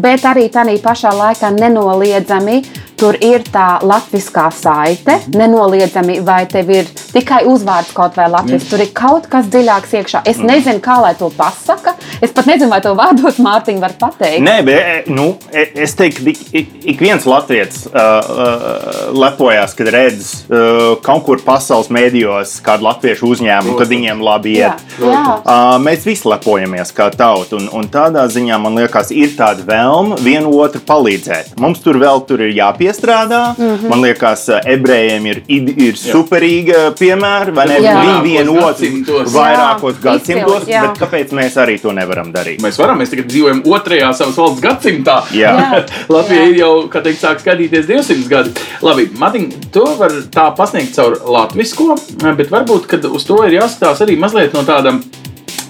bet arī tādā pašā laikā nenoliedzami tur ir tā latviskā saite, nenoliedzami, vai tev ir tikai uzvārds kaut vai latvijas, tur ir kaut kas dziļāks iekšā. Es mm. nezinu, kā lai to pasaka. Es pat nezinu, vai to vārdos Mārtiņa var pateikt. Nē, bet nu, e, es teiktu, ka ik, ik viens latviečs uh, uh, lepojas, kad redz uh, kaut kur pasaules mēdījos kādu latviešu uzņēmumu, kad viņiem labi iet. Jā, jā. Uh, mēs visi lepojamies kā tauta, un, un tādā ziņā man liekas, ir tāda vēlme vienu otru palīdzēt. Mums tur vēl tur ir jāpiesaista piestrādā. Mm -hmm. Man liekas, ebrejiem ir, ir superīga piemēra, vai ne? Viņi vienu otru vairākos gadsimtos, jā. bet kāpēc mēs arī to nevaram darīt? Mēs varam, mēs tagad dzīvojam otrajā savas valsts gadsimtā. Jā. jā. Latvija ir jau, kā teikt, sāk skatīties 200 gadi. Labi, Matiņ, to var tā pasniegt caur latvisko, bet varbūt, kad uz to ir jāskatās arī mazliet no tāda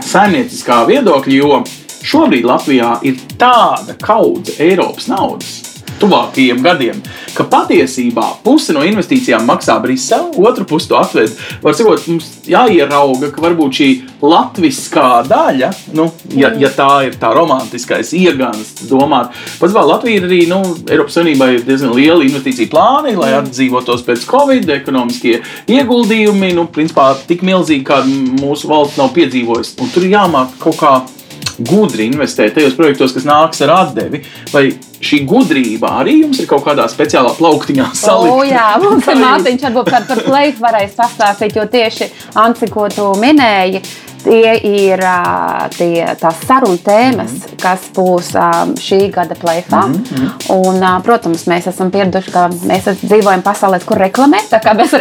saimnieciskā viedokļa, jo šobrīd Latvijā ir tāda kaudze Eiropas naudas tuvākajiem gadiem, ka patiesībā puse no investīcijām maksā Brisele, otru pusi to atved. Var sakot, mums jāierauga, ka varbūt šī latviskā daļa, nu, ja, ja tā ir tā romantiskais iegans, domāt, pats Latvija ir arī, nu, Eiropas Savienībā ir diezgan liela investīcija plāni, lai atdzīvotos pēc Covid, ekonomiskie ieguldījumi, nu, principā tik milzīgi, kā mūsu valsts nav piedzīvojusi. Un tur ir jāmāk kaut kā gudri investēt tajos projektos, kas nāks ar atdevi. Vai šī gudrība arī jums ir kaut kādā speciālā plauktiņā salikta? O, jā, mums ir mātiņš, varbūt par, par plēsu varēs pastāstīt, jo tieši Anci, ko tu minēji, Tie ir tie, tās sarunu tēmas, mm -hmm. kas būs šī gada plēfā. Mm -hmm. Un, protams, mēs esam pieraduši, ka mēs dzīvojam pasaulē, kur reklamēt. Tā kā mēs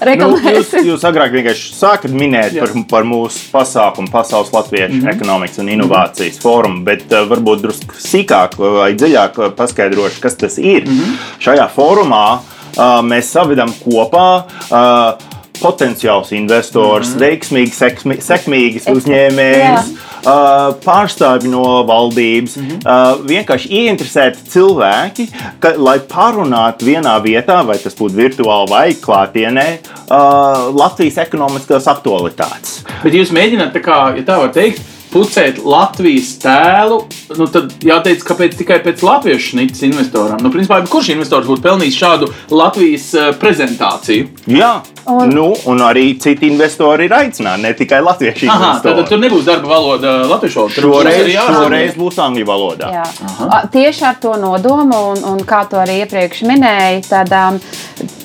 reklamēsim. Nu, jūs, jūs agrāk vienkārši sākat minēt Jā. par, par mūsu pasākumu, Pasaules Latviešu mm -hmm. ekonomikas un inovācijas mm -hmm. fórumu, bet varbūt drusku sīkāk vai dziļāk paskaidrošu, kas tas ir. Mm -hmm. Šajā fórumā uh, mēs savedam kopā. Uh, potenciāls investors, mm -hmm. veiksmīgs, sekmi, sekmīgs uzņēmējs, uh, pārstāvji no valdības, mm -hmm. uh, vienkārši ieinteresēti cilvēki, ka, lai parunātu vienā vietā, vai tas būtu virtuāli vai klātienē, uh, Latvijas ekonomiskās aktualitātes. Bet jūs mēģināt, tā kā, ja tā var teikt, pucēt Latvijas tēlu, nu, tad jāteic, kāpēc tikai pēc latviešu snitas investoram. Nu, principā, kurš investors būtu pelnījis šādu Latvijas uh, prezentāciju? Jā, un, nu, un arī citi investori ir aicināti, ne tikai latviešu Aha, investori. Tad tur nebūs darba valoda latviešu valodā. Šoreiz, šoreiz būs angļu valodā. Jā. Aha. Tieši ar to nodomu, un, un kā to arī iepriekš minēja, tad, um,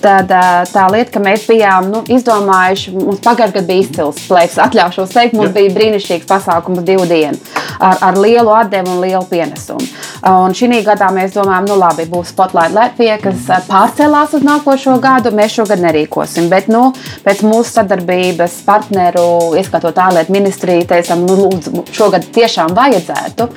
tad uh, tā lieta, ka mēs bijām nu, izdomājuši, mums pagājušajā gadā bija izcils plēks, atļaušos teikt, mums Jā. bija brīnišķīgs pasākums uz divu dienu ar, ar lielu atdevu un lielu pienesumu. Un šī gadā mēs domājam, nu labi, būs Spotlight Latvija, kas pārcēlās uz nākošo gadu. Mēs šogad nerīkosim, bet nu, pēc mūsu sadarbības partneru, ieskatot ārlietu ministriju, teicām, nu, lūdzu, šogad tiešām vajadzētu.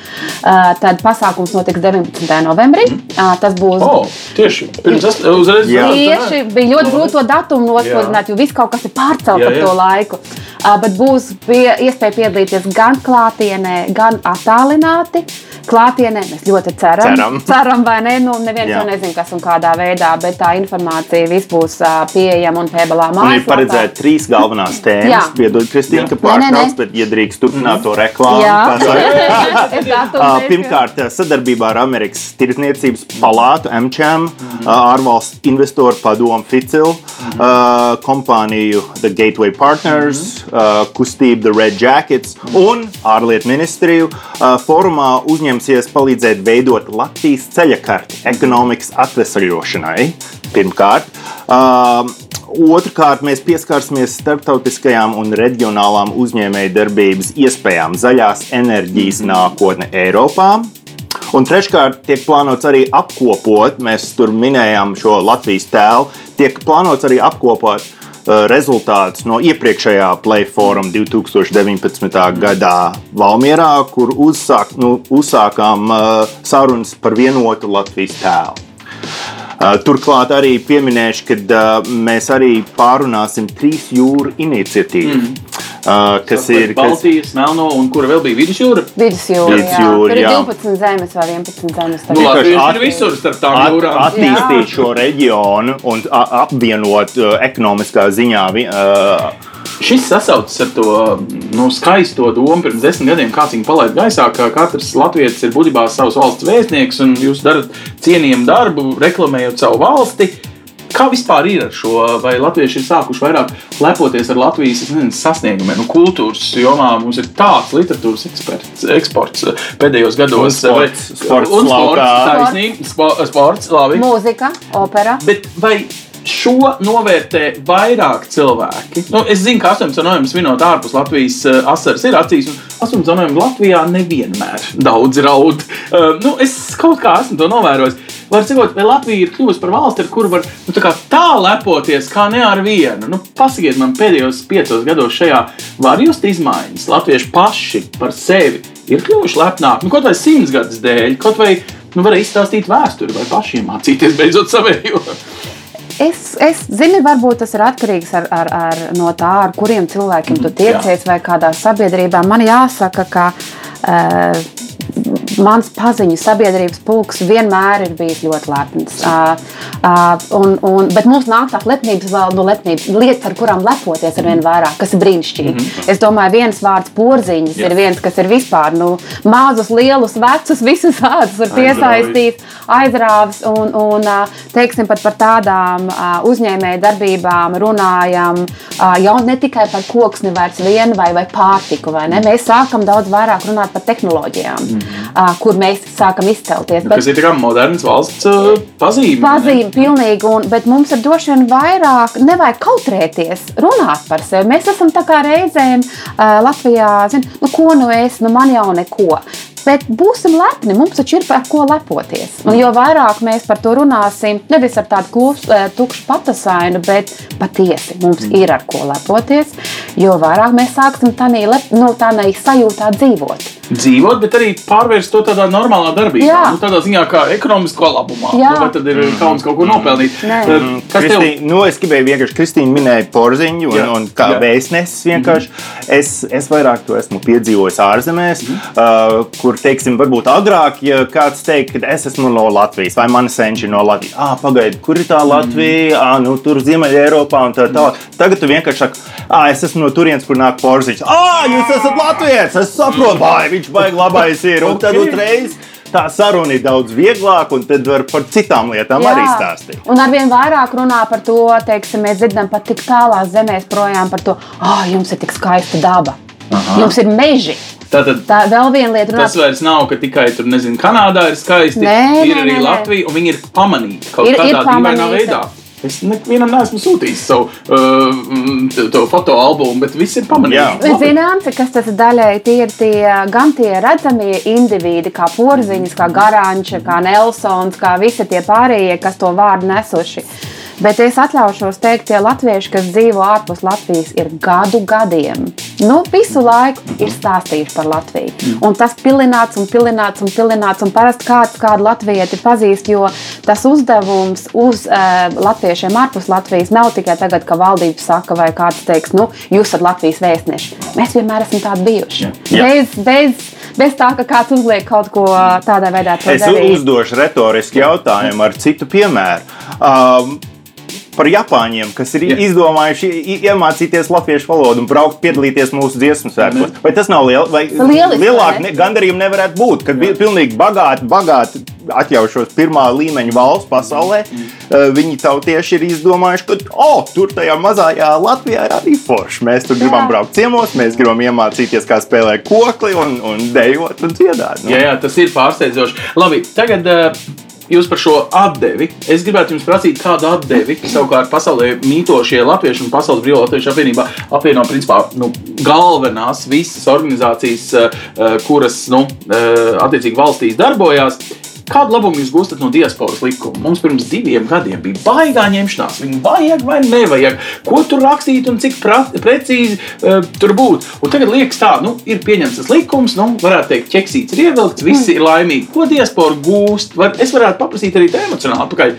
Tad pasākums notiks 19. novembrī. Tas būs. Oh, tieši pirms es uzreiz tieši bija ļoti grūti to datumu nospodināt, jo viss kaut kas ir pārcelts ap to laiku. Bet būs iespēja piedalīties gan klātienē, gan attālināti. klātienē. Mēs ļoti ceram, Ceram. ceram vai ne? Nu, neviens Jā. jau nezina, kas un kādā veidā, bet tā informācija viss būs pieejama un pēbalā Un ir mājaslapā. paredzēta trīs galvenās tēmas. Piedod, Kristīna, ka Nē, nē, nē. pārtrauc, bet iedrīkst turpināt to reklāmu. Pirmkārt, sadarbībā ar Amerikas Tirdzniecības palātu MČM, ā, ārvalstu investoru padomu FICIL, ā, kompāniju The Gateway Partners, ā, kustību The Red Jackets un ārlietu ministriju ā, fórumā uzņemsies palīdzēt veidot Latvijas ceļakarti ekonomikas atvesaļošanai. Pirmkārt. Otrakārt, mēs pieskarsimies starptautiskajām un reģionālām uzņēmējdarbības iespējām, zaļās enerģijas nākotne Eiropā. Un treškārt, tiek plānots arī apkopot, mēs tur minējām šo Latvijas tēlu, tiek plānots arī apkopot uh, rezultātus no iepriekšējā Playforum 2019. gadā Valmjerā, kur uzsāk, nu, uzsākām uh, sarunas par vienotu Latvijas tēlu. Uh, Turklāt arī pieminēšu, ka uh, mēs arī pārunāsim trīs jūru iniciatīvu, mm. uh, kas ir. Kas, Baltijas, Melno un kura vēl bija vidusjūra. Vidusjūra. jā. Vidusjūra, Tur ir jā. 12 zemes vai 11 zemes. Nu. Latvieši at- ir visur starp tām at, jūrām. attīstīt šo reģionu un apvienot uh, ekonomiskā ziņā. Uh, Šis sasaucas ar to nu, skaisto domu pirms desmit gadiem, kāds viņu palaid gaisā, ka katrs latviečs ir būtībā savs valsts vēstnieks un jūs darat cienījumu darbu, reklamējot savu valsti. Kā vispār ir ar šo? Vai latvieši ir sākuši vairāk lepoties ar Latvijas nezinu, sasniegumiem? Nu, kultūras jomā mums ir tāds literatūras eksperts, eksports eh, pēdējos gados. Un sports, vai- sports un sports, laukā. taisnīgi, spo, sports, labi. Mūzika, opera. Bet vai šo novērtē vairāk cilvēki? Nu, es zinu, ka 18 novembris vinot ārpus Latvijas uh, asaras ir acīs, un 18 novembrī Latvijā nevienmēr daudz raud. Uh, nu, es kaut kā esmu to novērojis. Var sakot, vai Latvija ir kļuvusi par valsti, ar kuru var nu, tā, tā lepoties, kā ne ar vienu? Nu, pasakiet man, pēdējos piecos gados šajā var just izmaiņas. Latvieši paši par sevi ir kļuvuši lepnāki, nu, kaut vai simts gadus dēļ, kaut vai nu, var izstāstīt vēsturi vai pašiem mācīties beidzot savējo. Es, es zinu, varbūt tas ir atkarīgs ar, ar, ar, no tā, ar kuriem cilvēkiem tu tiecies vai kādā sabiedrībā. Man jāsaka, ka uh, mans paziņu sabiedrības pulks vienmēr ir bijis ļoti lepns. Uh, uh, un, un, bet mums nāk tā lepnības vēl no lepnības, lietas, ar kurām lepoties ar vien vairāk, kas ir brīnišķīgi. Mm -hmm. Es domāju, viens vārds porziņš Jā. ir viens, kas ir vispār nu, mazus, lielus, vecus, visus vārdus var piesaistīt, aizrāvis un, un teiksim, pat par tādām uzņēmēju darbībām runājam jau ne tikai par koksni vairs vienu vai, vai pārtiku, vai ne? Mēs sākam daudz vairāk runāt par tehnoloģijām, mm -hmm. Kur mēs sākam izcelties. Kas ir tā kā moderns valsts pazīme? Pazīme, pilnīgi, un, bet mums ir droši vien vairāk, nevajag kautrēties, runāt par sevi. Mēs esam tā kā reizēm uh, Latvijā, zin, nu, ko nu es, nu man jau neko. Bet būsim lepni, mums taču ir par ko lepoties. Un jo vairāk mēs par to runāsim, nevis ar tādu klusu, eh, tukšu patasainu, bet patiesi mums mm. ir ar ko lepoties, jo vairāk mēs sāksim tādā nu, sajūtā dzīvot. Dzīvot, bet arī pārvērst to tādā normālā darbībā. Jā. Nu, tādā ziņā, kā ekonomiskā labumā. Jā. Nu, tad ir kauns kaut ko nopelnīt? Nē. Uh, Kas tev Kristī, nu, es gribēju vienkārši, Kristīna minēja porziņu, un, Jā. un kā Jā. Vēstnesis vienkārši. Es, es vairāk to esmu piedzīvojis ārzemēs, Mhm. uh, kur, teiksim, varbūt agrāk, ja kāds teikt, ka es esmu no Latvijas, vai mani senči no Latvijas. Ah, pagaidi, kur ir tā Mhm. Latvija? Ah, nu, tur Ziemeļā Eiropā un tā tālāk. Tagad tu vienkārši saki, ah, es esmu no turienes, kur nāk porziņš. Ah, jūs esat Latvijas! Es saprotu, vai viņš baigi labais ir. Un tad uzreiz. Tā saruna ir daudz vieglāka, un tad var par citām lietām Jā. arī stāstīt. Un arvien vairāk runā par to, teiksim, mēs dzirdam pat tik tālās zemēs projām par to, ah, jums ir tik skaista daba. Aha. Jums ir meži. Tātad Tā vēl viena lieta, tas runāt, vairs nav, ka tikai tur, nezinu, Kanādā ir skaisti. Nē, ir nē, arī nē. Latvija, un viņi ir pamanīti kaut Ir- kādā ir dīvainā veidā. Es nevienam neesmu sūtījis savu uh, to- to fotoalbumu, bet viss ir pamanīts. Jā. Ir zināms, kas tas ir daļēji. Tie ir tie, gan tie redzamie indivīdi, kā porziņš, kā garāņš, kā Nelsons, kā visi tie pārējie, kas to vārdu nesuši. Bet es atļaušos teikt, tie latvieši, kas dzīvo ārpus Latvijas, ir gadu gadiem nu, visu laiku ir stāstījuši par Latviju. Mm. Un tas pilināts un pilināts un pilināts. Un parasti kāds kādu latvieti pazīst, jo tas uzdevums uz uh, latviešiem ārpus Latvijas nav tikai tagad, ka valdība saka, vai kāds teiks, nu, jūs esat Latvijas vēstneši. Mēs vienmēr esam tādi bijuši. Jā. Bez, bez, bez tā, ka kāds uzliek kaut ko tādā veidā. to Es darīt. uzdošu retorisku jautājumu ar citu piemēru. Um, Par Japāņiem, kas ir Jā. izdomājuši i- iemācīties latviešu valodu un braukt piedalīties mūsu dziesmu svētkos. Vai tas nav liel, vai Lieliski, lielāka vai ne? gandarījuma nevarētu būt? Kad bija pilnīgi bagāti, bagāti atļaušos pirmā līmeņa valsts pasaulē, uh, viņi tautieši ir izdomājuši, ka oh, tur tajā mazajā Latvijā ir arī forši. Mēs tur gribam Jā. braukt ciemos, mēs gribam iemācīties, kā spēlēt kokli un, un dejot un dziedāt. Nu. Jā, jā, tas ir pārsteidzoši. Labi, tagad uh, jūs par šo atdevi. Es gribētu jums prasīt, kādu atdevi savukārt pasaulē mītošie latvieši un pasaules brīvā latviešu apvienībā apvieno principā nu, galvenās visas organizācijas, uh, uh, kuras nu, uh, attiecīgi valstīs darbojās. Kādu labumu jūs gūstat no diasporas likuma? Mums pirms diviem gadiem bija baigā ņemšanās. Viņu vajag vai nevajag. Ko tur rakstīt un cik pra, precīzi uh, tur būt. Un tagad liekas, tā, nu, ir pieņemts tas likums, nu, varētu teikt, ķeksīts ir ievilkts, visi ir laimīgi. Ko diaspora gūst? Var, es varētu paprasīt arī emocionāli, atpakaļ.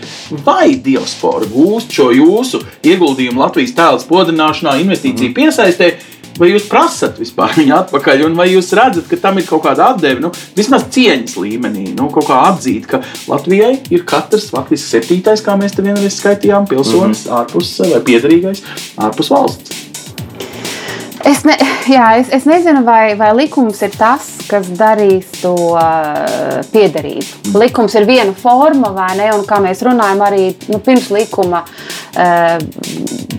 vai diaspora gūst šo jūsu ieguldījumu Latvijas tēla spodrināšanā, investīciju piesaistē. Vai jūs prasat vispār viņu atpakaļ, un vai jūs redzat, ka tam ir kaut kāda atdeve, nu, vismaz cieņas līmenī, nu, kaut kā atzīt, ka Latvijai ir katrs faktiski septītais, kā mēs te vienreiz skaitījām, pilsonis mm -hmm. ārpus vai piedarīgais ārpus valsts. Es, ne, jā, es, es nezinu, vai, vai likums ir tas, kas darīs to uh, piederību. Likums ir viena forma, vai ne? Un kā mēs runājam, arī nu, pirms likuma uh,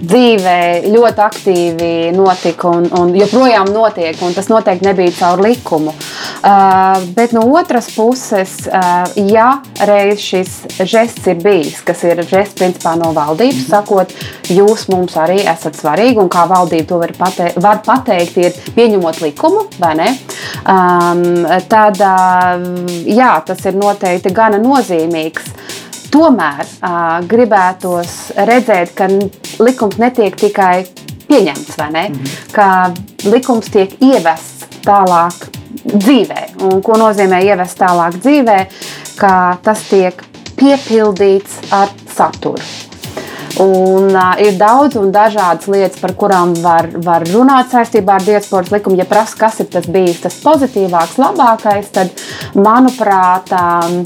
dzīvē ļoti aktīvi notika un, un joprojām notiek. Un tas noteikti nebija caur likumu. Uh, bet no otras puses, uh, ja reiz šis žests ir bijis, kas ir žests principā no valdības, sakot, jūs mums arī esat svarīgi un kā valdība to var pateikt, var pateikt ir pieņemot likumu, vai ne? Um, tad, uh, jā, tas ir noteikti gana nozīmīgs. Tomēr uh, gribētos redzēt, ka likums netiek tikai pieņemts, vai ne? Ka likums tiek ievests tālāk dzīvē. Un ko nozīmē ievest tālāk dzīvē? Ka tas tiek piepildīts ar saturu. Un, uh, ir daudz un dažādas lietas, par kurām var, var runāt saistībā ar diasporas likumu. Ja prasa, kas ir tas bijis tas pozitīvākais, labākais, tad, manuprāt, um,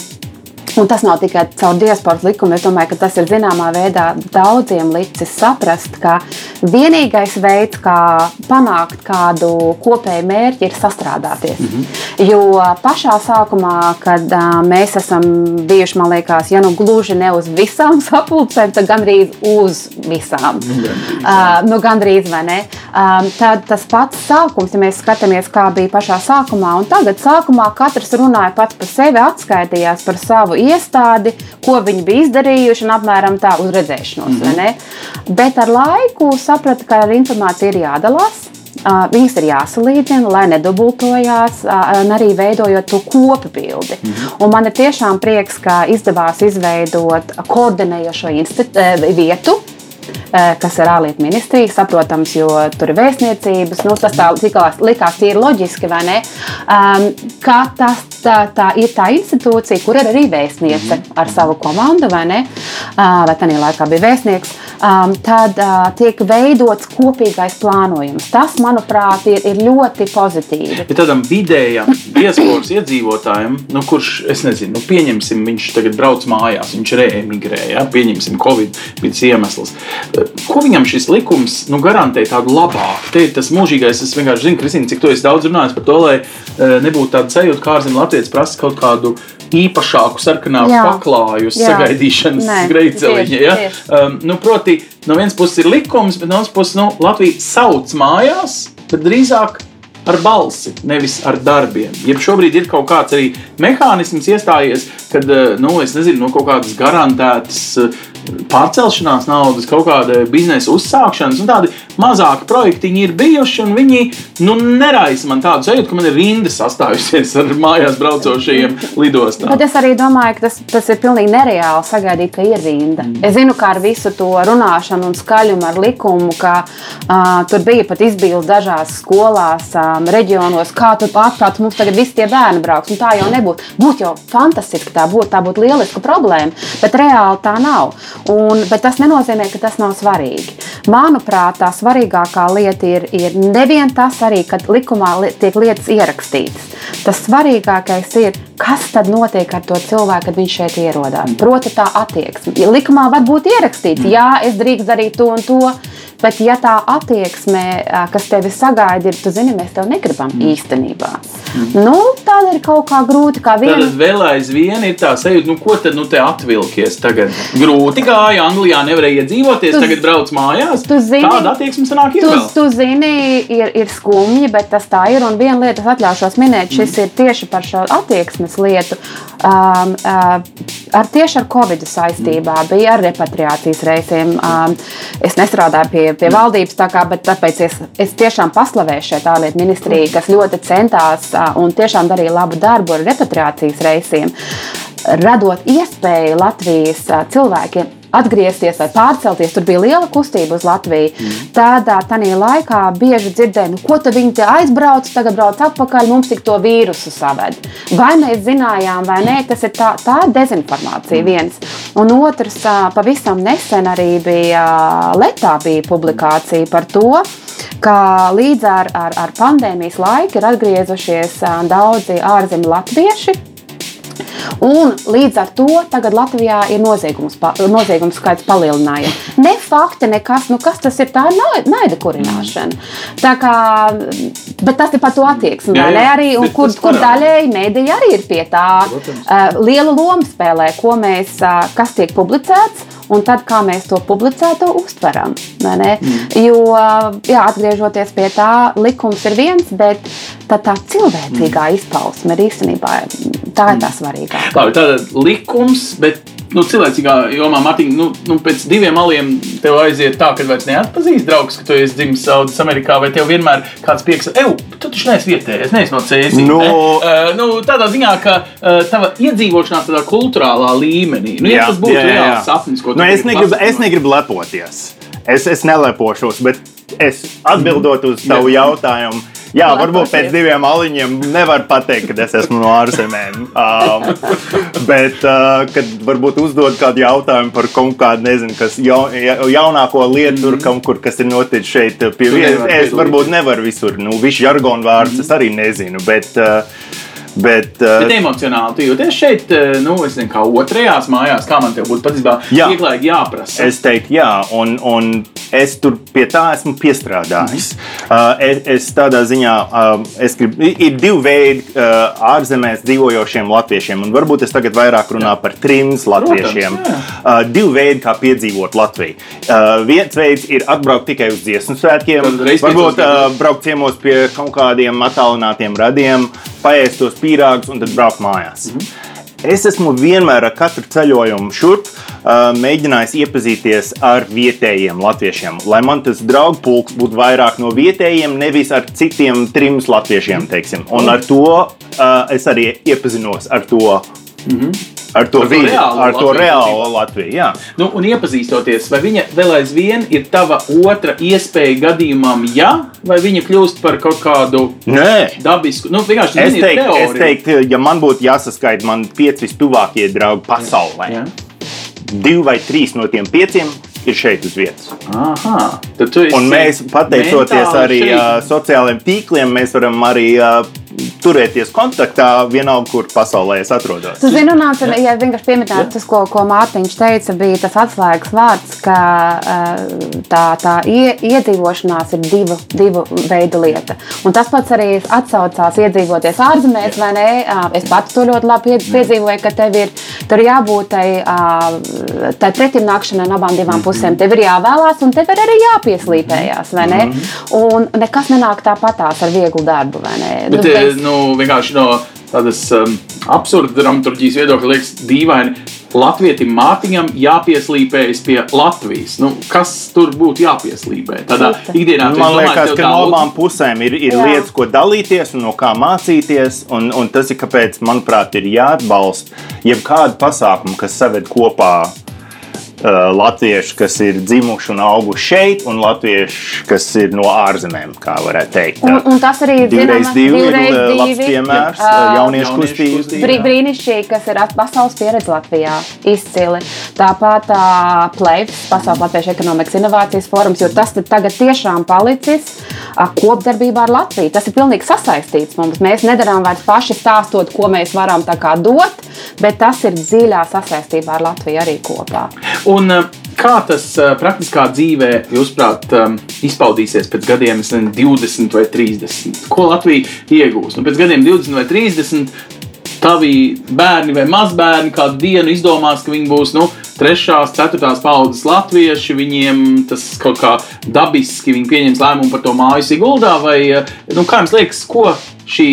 Un tas nav tikai caur diasporas likumu. Es domāju, ka tas ir zināmā veidā daudziem licis saprast, ka vienīgais veids, kā panākt kādu kopēju mērķi, ir sastrādāties. Mm -hmm. Jo pašā sākumā, kad uh, mēs esam bijuši, man liekas, ja nu gluži ne uz visām sapulcēm, tad gandrīz uz visām. Nu, gandrīz, Uh, nu, gandrīz vai ne? Um, tad tas pats sākums, ja mēs skatāmies, kā bija pašā sākumā, un tagad sākumā katrs runāja pats par sevi, atskaitījās par savu iestādi, ko viņi bija izdarījuši, un apmēram tā uz redzēšanos. Mm -hmm. Bet ar laiku sapratu, ka ar informāciju ir jādalās. Uh, viņas ir jāsalīdzina, lai nedubultojās, uh, un arī veidojot to kopbildi. Mm -hmm. Un man ir tiešām prieks, ka izdevās izveidot koordinējošo vietu, kas ir ārlietu ministrija. Saprotams, jo tur ir vēstniecības. Nu, tas tā likās, likās tīri loģiski, vai ne? Um, kā tas tā, tā ir tā institūcija, kur ir arī vēstniece -hmm. ar savu komandu, vai ne? Uh, vai tā laikā bija vēstnieks. Um, tad uh, tiek veidots kopīgais plānojums. Tas, manuprāt, ir, ir ļoti pozitīvi. Ja tādam vidējam diasporas iedzīvotājam, nu, kurš, es nezinu, nu, pieņemsim, viņš tagad brauc mājās, viņš reemigrē, ja? pieņemsim, Covid bija iemesls. Ko viņam šis likums nu, garantē tādu labāku? Te ir tas mūžīgais, es vienkārši zinu, Kristīna, cik tu esi daudz runājis par to, lai eh, nebūtu tāda sajūta, kā ārzemju latviečs prasa kaut kādu īpašāku sarkanāku Jā. paklāju sagaidīšanas tieši, Ja? Um, nu, proti, no vienas puses ir likums, bet no otras puses nu, Latvija sauc mājās, bet drīzāk ar balsi, nevis ar darbiem. Ja šobrīd ir kaut kāds arī mehānisms iestājies, kad eh, nu, es nezinu, no kaut kādas garantētas eh, pārcelšanās naudas, kaut kāda biznesa uzsākšanas un tādi mazāki projektiņi ir bijuši, un viņi nu, neraisa man tādu sajūtu, ka man ir rinda sastājusies ar mājās braucošajiem lidostā. Bet es arī domāju, ka tas, tas ir pilnīgi nereāli sagaidīt, ka ir rinda. Mm. Es zinu, ka ar visu to runāšanu un skaļumu, ar likumu, ka uh, tur bija pat izbīles dažās skolās, um, reģionos, kā tur atklāts, mums tagad visi tie bērni brauks. Tā jau nebūtu. Būtu jau fantastiski, tā būtu, tā būtu lieliska problēma, bet reāli tā nav. Un, bet tas nenozīmē, ka tas nav svarīgi. Manuprāt, tā svarīgākā lieta ir, ir nevien tas arī, kad likumā tiek lietas ierakstītas. Tas svarīgākais ir, kas tad notiek ar to cilvēku, kad viņš šeit ierodās. Proti, tā attieksme. Likumā var būt ierakstīts, jā, es drīkstu darīt to un to. Bet, ja tā attieksme, kas tevi sagaida, ir, tu zini, mēs tev negribam mm. īstenībā. Mm. Nu, tāda ir kaut kā grūti. Kā viena... Tad vēl aizvien ir tā sajūta, nu, ko tad nu, te atvilkies. Tagad grūti gāja, Anglijā nevarēja iedzīvoties, tu, tagad brauc mājās. Zini, Kāda attieksme sanāk? Tu, vēl? tu zini, ir, ir skumji, bet tas tā ir. Un viena lieta, es atļaušos minēt, šis mm. ir tieši par šo attieksmes lietu. Um, uh, ar tieši ar Covid saistībā mm. bija ar repatriācijas reisiem. Um, es nestrādāju pie, pie valdības, tā kā, bet tāpēc es, es tiešām paslavēju šeit ārlietu ministriju, kas ļoti centās uh, un tiešām darīja labu darbu ar repatriācijas reisiem, radot iespēju Latvijas cilvēkiem atgriezties vai pārcelties. Tur bija liela kustība uz Latviju. Mm. Tādā tādā laikā bieži dzirdēju, nu, ko tad viņi te aizbrauc, tagad brauc atpakaļ, mums tik to vīrusu saved. Vai mēs zinājām, vai nē, tas ir tā, tā dezinformācija mm. viens. Un otrs, pavisam nesen arī bija Letā bija publikācija par to, ka līdz ar, ar, ar pandēmijas laiku ir atgriezušies daudzi ārzemju latvieši Un līdz ar to tagad Latvijā ir noziegums, noziegums skaits palielinājies. Ne fakti, nekas, nu kas tas ir, tā ir naida kurināšana. Tā kā, bet tas ir par to attieksmi, vai ne? Arī, un kur, kur daļēji mēdīja arī ir pie tā. Uh, liela loma spēlē, ko mēs, uh, kas tiek publicēts un tad kā mēs to publicēto uztveram. Mm. Jo, jā, atgriežoties pie tā, likums ir viens, bet tā, tā cilvēcīgā mm. izpausme ir īstenībā tā ir tā svarīgākā. Labi, tātad likums, bet nu, cilvēcīgā jomā, Mārtiņ, nu, nu, pēc diviem maliem tev aiziet tā, ka vairs neatpazīst draugs, ka tu esi dzimis Saudijas Amerikā, vai tev vienmēr kāds pieks, ej, tu taču neesi vietējais, neesi no Cēsīs. No... Ne? Uh, nu, tādā ziņā, ka uh, tava iedzīvošanās tādā kultūrālā līmenī, nu, ja jā, tas būtu jā, jā, jā. reāls sapnis, ko tu nu, es negribu, es negribu lepoties. Es, es nelepošos, bet es atbildot uz tavu jautājumu. Jā, varbūt pēc diviem aliņiem nevar pateikt, ka es esmu no ārzemēm. Um, bet, uh, kad varbūt uzdod kādu jautājumu par kaut kādu, nezinu, kas ja, jaunāko lietu, tur, kaut kur, kas ir noticis šeit pie vietas, es varbūt nevaru visur, nu, visu žargonu vārdus es arī nezinu. Bet, uh, Bet, uh, bet emocionāli tu jūties šeit, uh, nu, nezinu, kā otrajās mājās, kā man te būtu patiesībā jā, vieglāk jāprasa. Es teiktu, jā, un, un es tur pie tā esmu piestrādājis. Mm uh, es, es tādā ziņā, uh, es gribu, ir divi veidi uh, ārzemēs dzīvojošiem latviešiem, un varbūt es tagad vairāk runāju par trims latviešiem. Protams, uh, divi veidi, kā piedzīvot Latviju. Uh, viens veids ir atbraukt tikai uz dziesmu svētkiem, varbūt uh, braukt ciemos pie kaut kādiem attālinātiem radiem, paēst tos pīrāgus un tad braukt mājās. Mm -hmm. Es esmu vienmēr ar katru ceļojumu šurp mēģinājis iepazīties ar vietējiem latviešiem, lai man tas draugu pulks būtu vairāk no vietējiem, nevis ar citiem trim latviešiem. Teiksim. Un ar to es arī iepazinos ar to. Mm -hmm ar to, ar to vidi, reālu ar to Latviju, reālo Latviju. Jā. Nu, un iepazīstoties, vai viņa vēl aizvien ir tava otra iespēja gadījumam, ja, vai viņa kļūst par kaut kādu Nē. dabisku? Nu, es, teiktu, es teiktu, ja man būtu jāsaskaita man pieci vistuvākie draugi pasaulē, jā. divi vai trīs no tiem pieciem ir šeit uz vietas. Aha, un mēs, pateicoties arī uh, sociālajiem tīkliem, mēs varam arī uh, turēties kontaktā vienalga, kur pasaulē es atrodos. Tas ir runāts, ja, ja vienkārši pieminēt tas, ko, ko Mārtiņš teica, bija tas atslēgas vārds, ka eh, tā, tā iedzīvošanās ir divu, divu veidu lieta. Un tas pats arī atsaucās iedzīvoties ārzemēs, vai ne? Es pats to ļoti labi piedzīvoju, ka tev ir tur jābūt tai, tai pretimnākšanai no abām divām pusēm. Tev ir jāvēlās un tev ir arī jāpieslīpējās, vai ne? Un nekas nenāk tāpatās ar vieglu darbu, vai ne? Bet, nu, vienkārši no tādas um, absurda dramaturgijas viedokļa liekas dīvaini. Latvijam Mārtiņam jāpieslīpējas pie Latvijas. Nu, kas tur būtu jāpieslīpē? Tādā ikdienā Man liekas, tev ka no abām pusēm ir, ir Jā. lietas, ko dalīties un no kā mācīties. Un, un tas ir kāpēc, manuprāt, ir jāatbalsta jebkāda pasākuma, kas saved kopā uh, latvieši, kas ir dzimuši un auguši šeit, un latvieši, kas ir no ārzemēm, kā varētu teikt. Un, un tas arī Divreiz divi ir divreiz uh, labs piemērs. Uh, Jauniešu Jauniešu kustība. kustība. Brī, brīnišķīgi, kas ir pasaules pieredze Latvijā. Izcili. Tāpat uh, Plēvis, Pasaules Latviešu ekonomikas inovācijas fórums, jo tas tad tagad tiešām palicis uh, kopdarbībā ar Latviju. Tas ir pilnīgi sasaistīts mums. Mēs nedarām vairs paši stāstot, ko mēs varam tā kā dot, bet tas ir dziļā sasaistībā ar Latviju arī kopā. Un, uh, kā tas uh, praktiskā dzīvē, jūsuprāt, um, izpaudīsies pēc gadiem, nezinu, 20 vai 30? Ko Latvija iegūs? Nu, pēc gadiem 20 vai 30. Tavi bērni vai mazbērni kādu dienu izdomās, ka viņi būs nu, trešās, ceturtās paudzes latvieši. Viņiem tas kaut kā dabiski, viņi pieņems lēmumu par to māju Siguldā. Vai, nu, kā jums liekas, ko šī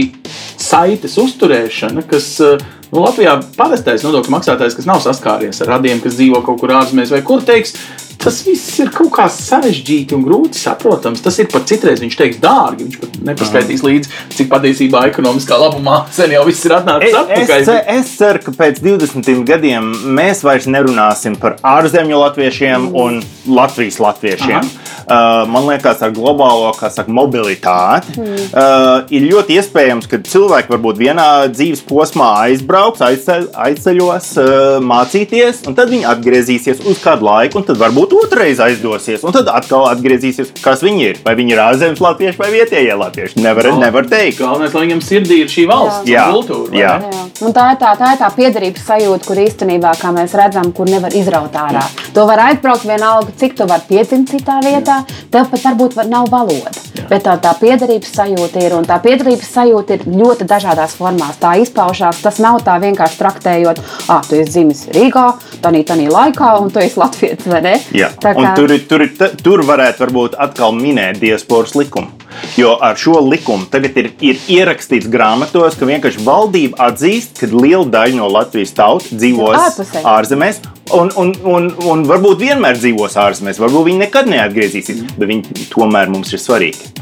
saites uzturēšana, kas uh, nu, Latvijā parastais nodokļu maksātājs, kas nav saskāries ar radiem, kas dzīvo kaut kur ārzemēs vai kur, teiks, tas viss ir kaut kā sarežģīti un grūti saprotams. Tas ir pat citreiz, viņš teiks, dārgi. Viņš pat nepaskaidrīs līdzi, cik patiesībā ekonomiskā labumā sen jau viss ir atnācis Es, atpakaļ. es, es ceru, ka pēc 20 gadiem mēs vairs nerunāsim par ārzemju latviešiem un Latvijas latviešiem. Uh, man liekas, ar globālo saka, mobilitāti uh, ir ļoti iespējams, ka cilvēki varbūt vienā dzīves posmā aizbrauks, aizceļ, aizceļos, uh, mācīties, un tad viņi atgriezīsies uz kādu laiku, un tad varbūt otrreiz aizdosies, un tad atkal atgriezīsies, kas viņi ir. Vai viņi ir ārzemes latvieši vai vietējie latvieši. Nevar, nevar teikt. Galvenais, lai viņam sirdī ir šī valsts Jā. kultūra. vai Jā. Jā. Un tā ir tā, tā, ir tā piederības sajūta, kur īstenībā, kā mēs redzam, kur nevar izraut ārā. To var aizbraukt vienalga, cik tu vari piedzimt citā vietā. Tev pat varbūt var, nav valoda. Bet tā, tā piederības sajūta ir. Un tā piederības sajūta ir ļoti dažādās formās. Tā izpaužās. Tas nav tā vienkārši traktējot, ah, tu esi dzimis Rīgā, tādā tādā laikā, un tu esi Latvijas vai ne? Jā. Tā Un kā- tur, ir- tur, ta- tur varētu varbūt atkal minēt diasporas likumu. Jo ar šo likumu tagad ir, ir ierakstīts grāmatos, ka vienkārši valdība atzīst, ka liela daļa no Latvijas tautas dzīvos Ārpusē. ārzemēs. Un, un, un, un varbūt vienmēr dzīvos ārzemēs, varbūt viņi nekad neatgriezīsies, bet viņi tomēr mums ir svarīgi.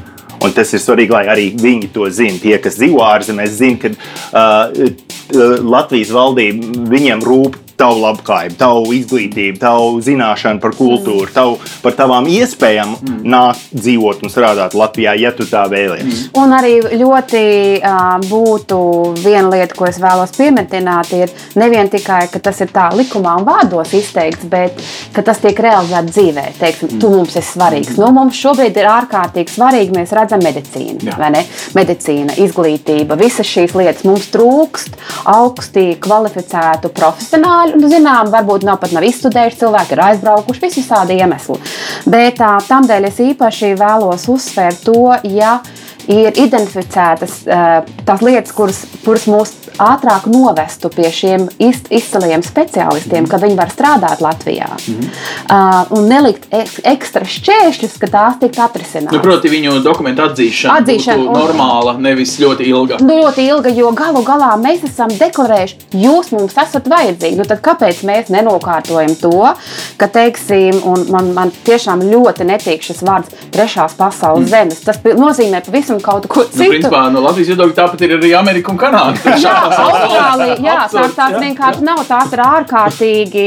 Un tas ir svarīgi, lai arī viņi to zinātu. Tie, kas dzīvo ārzemēs, zina, ka uh, Latvijas valdība viņiem rūp tavu labklājību, tavu izglītību, tavu zināšanu par kultūru, tavu, par tavām iespējām nākt, dzīvot un strādāt Latvijā, ja tu tā vēlies. Un arī ļoti uh, būtu viena lieta, ko es vēlos pieminēt, ir nevien tikai, ka tas ir tā likumā un vārdos izteikts, bet ka tas tiek realizēts dzīvē. Teiksim, tu mums esi svarīgs. Nu, mums šobrīd ir ārkārtīgi svarīgi, mēs redzam medicīnu, Jā. vai ne? Medicīna, izglītība, visas šīs lietas mums trūkst augsti kvalificētu profesionāļu. Nu, zinām, varbūt nav pat nav izstudējuši cilvēki, ir aizbraukuši, vis visādi iemesli. Bet tā, tamdēļ es īpaši vēlos uzsvērt to, ja ir identificētas uh, tās lietas, kuras, kuras mūs ātrāk novestu pie šiem iz, izciliem speciālistiem, ka viņi var strādāt Latvijā. Mm -hmm. un nelikt ek, ekstra šķēršļus, ka tās tiktu atrisinātas. Nu, proti, viņu dokumentu atzīšana, Atzīšana būtu normāla, nevis ļoti ilga. Nu, ļoti ilga, jo galu galā mēs esam deklarējuši, jūs mums esat vajadzīgi. Nu, tad kāpēc mēs nenokārtojam to, ka, teiksim, un man, man tiešām ļoti netīk šis vārds trešās pasaules mm. zemes. Tas nozīmē pavisam kaut ko Nu, citu. principā, no Latvijas viedokļa tāpat ir arī Amerika un Kanāda. Jā, Austrālija, jā, tās, tās vienkārši nav. Tās ir ārkārtīgi,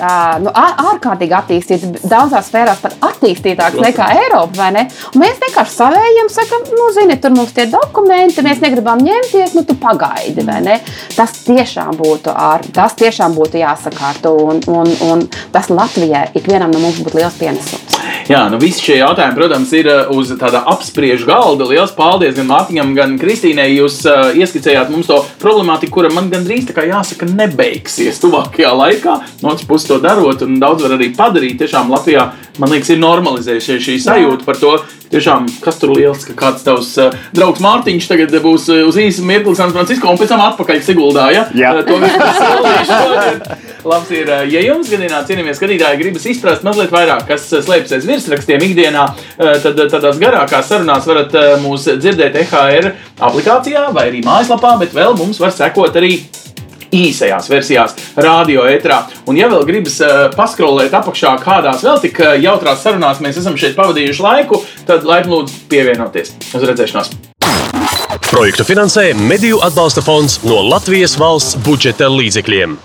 ā, nu, ārkārtīgi attīstītas, daudzās sfērās pat attīstītākas nekā Eiropa. vai ne? Un mēs vienkārši savējam, sakam, nu, zini, tur mums tie dokumenti, mēs negribam ņemties, nu, tu pagaidi. vai ne? Tas tiešām būtu, ār, tas tiešām būtu jāsakārto, un, un, un tas Latvijai ikvienam no mums būtu liels pienesums. Jā, nu visi šie jautājumi, protams, ir uh, uz tāda apspriežu galda. Lielas paldies gan Mārtiņam, gan Kristīnai. Jūs uh, ieskicējāt mums to problemātiku, kura man gandrīz tā kā jāsaka, nebeigsies tuvākajā laikā. No otras puses, to darot, un daudz var arī padarīt. Tiešām Latvijā, man liekas, ir normalizējusies šī sajūta par to. Tiešām, kas tur liels, ka kāds tavs uh, draugs Mārtiņš tagad būs uh, uz īsu mirkli San Francisco un pēc tam atpakaļ Siguldā. Ja? Jā. Uh, to solīšu šodien. Labs ir, uh, ja jums, gadījumā, cienījamie skatītāji, gribas izprast mazliet vairāk, kas uh, slēpjas aiz virsrakstiem ikdienā, uh, tad tādās garākās sarunās varat mūs dzirdēt EHR aplikācijā vai arī mājaslapā, bet vēl mums var sekot arī īsajās versijās, radio ētrā. Un, ja vēl gribas uh, paskrolēt apakšā, kādās vēl tik uh, jautrās sarunās mēs esam šeit pavadījuši laiku, tad laipni lūdzu pievienoties. Uz redzēšanos! Projektu finansē Mediju atbalsta fonds no Latvijas valsts budžeta līdzekļiem.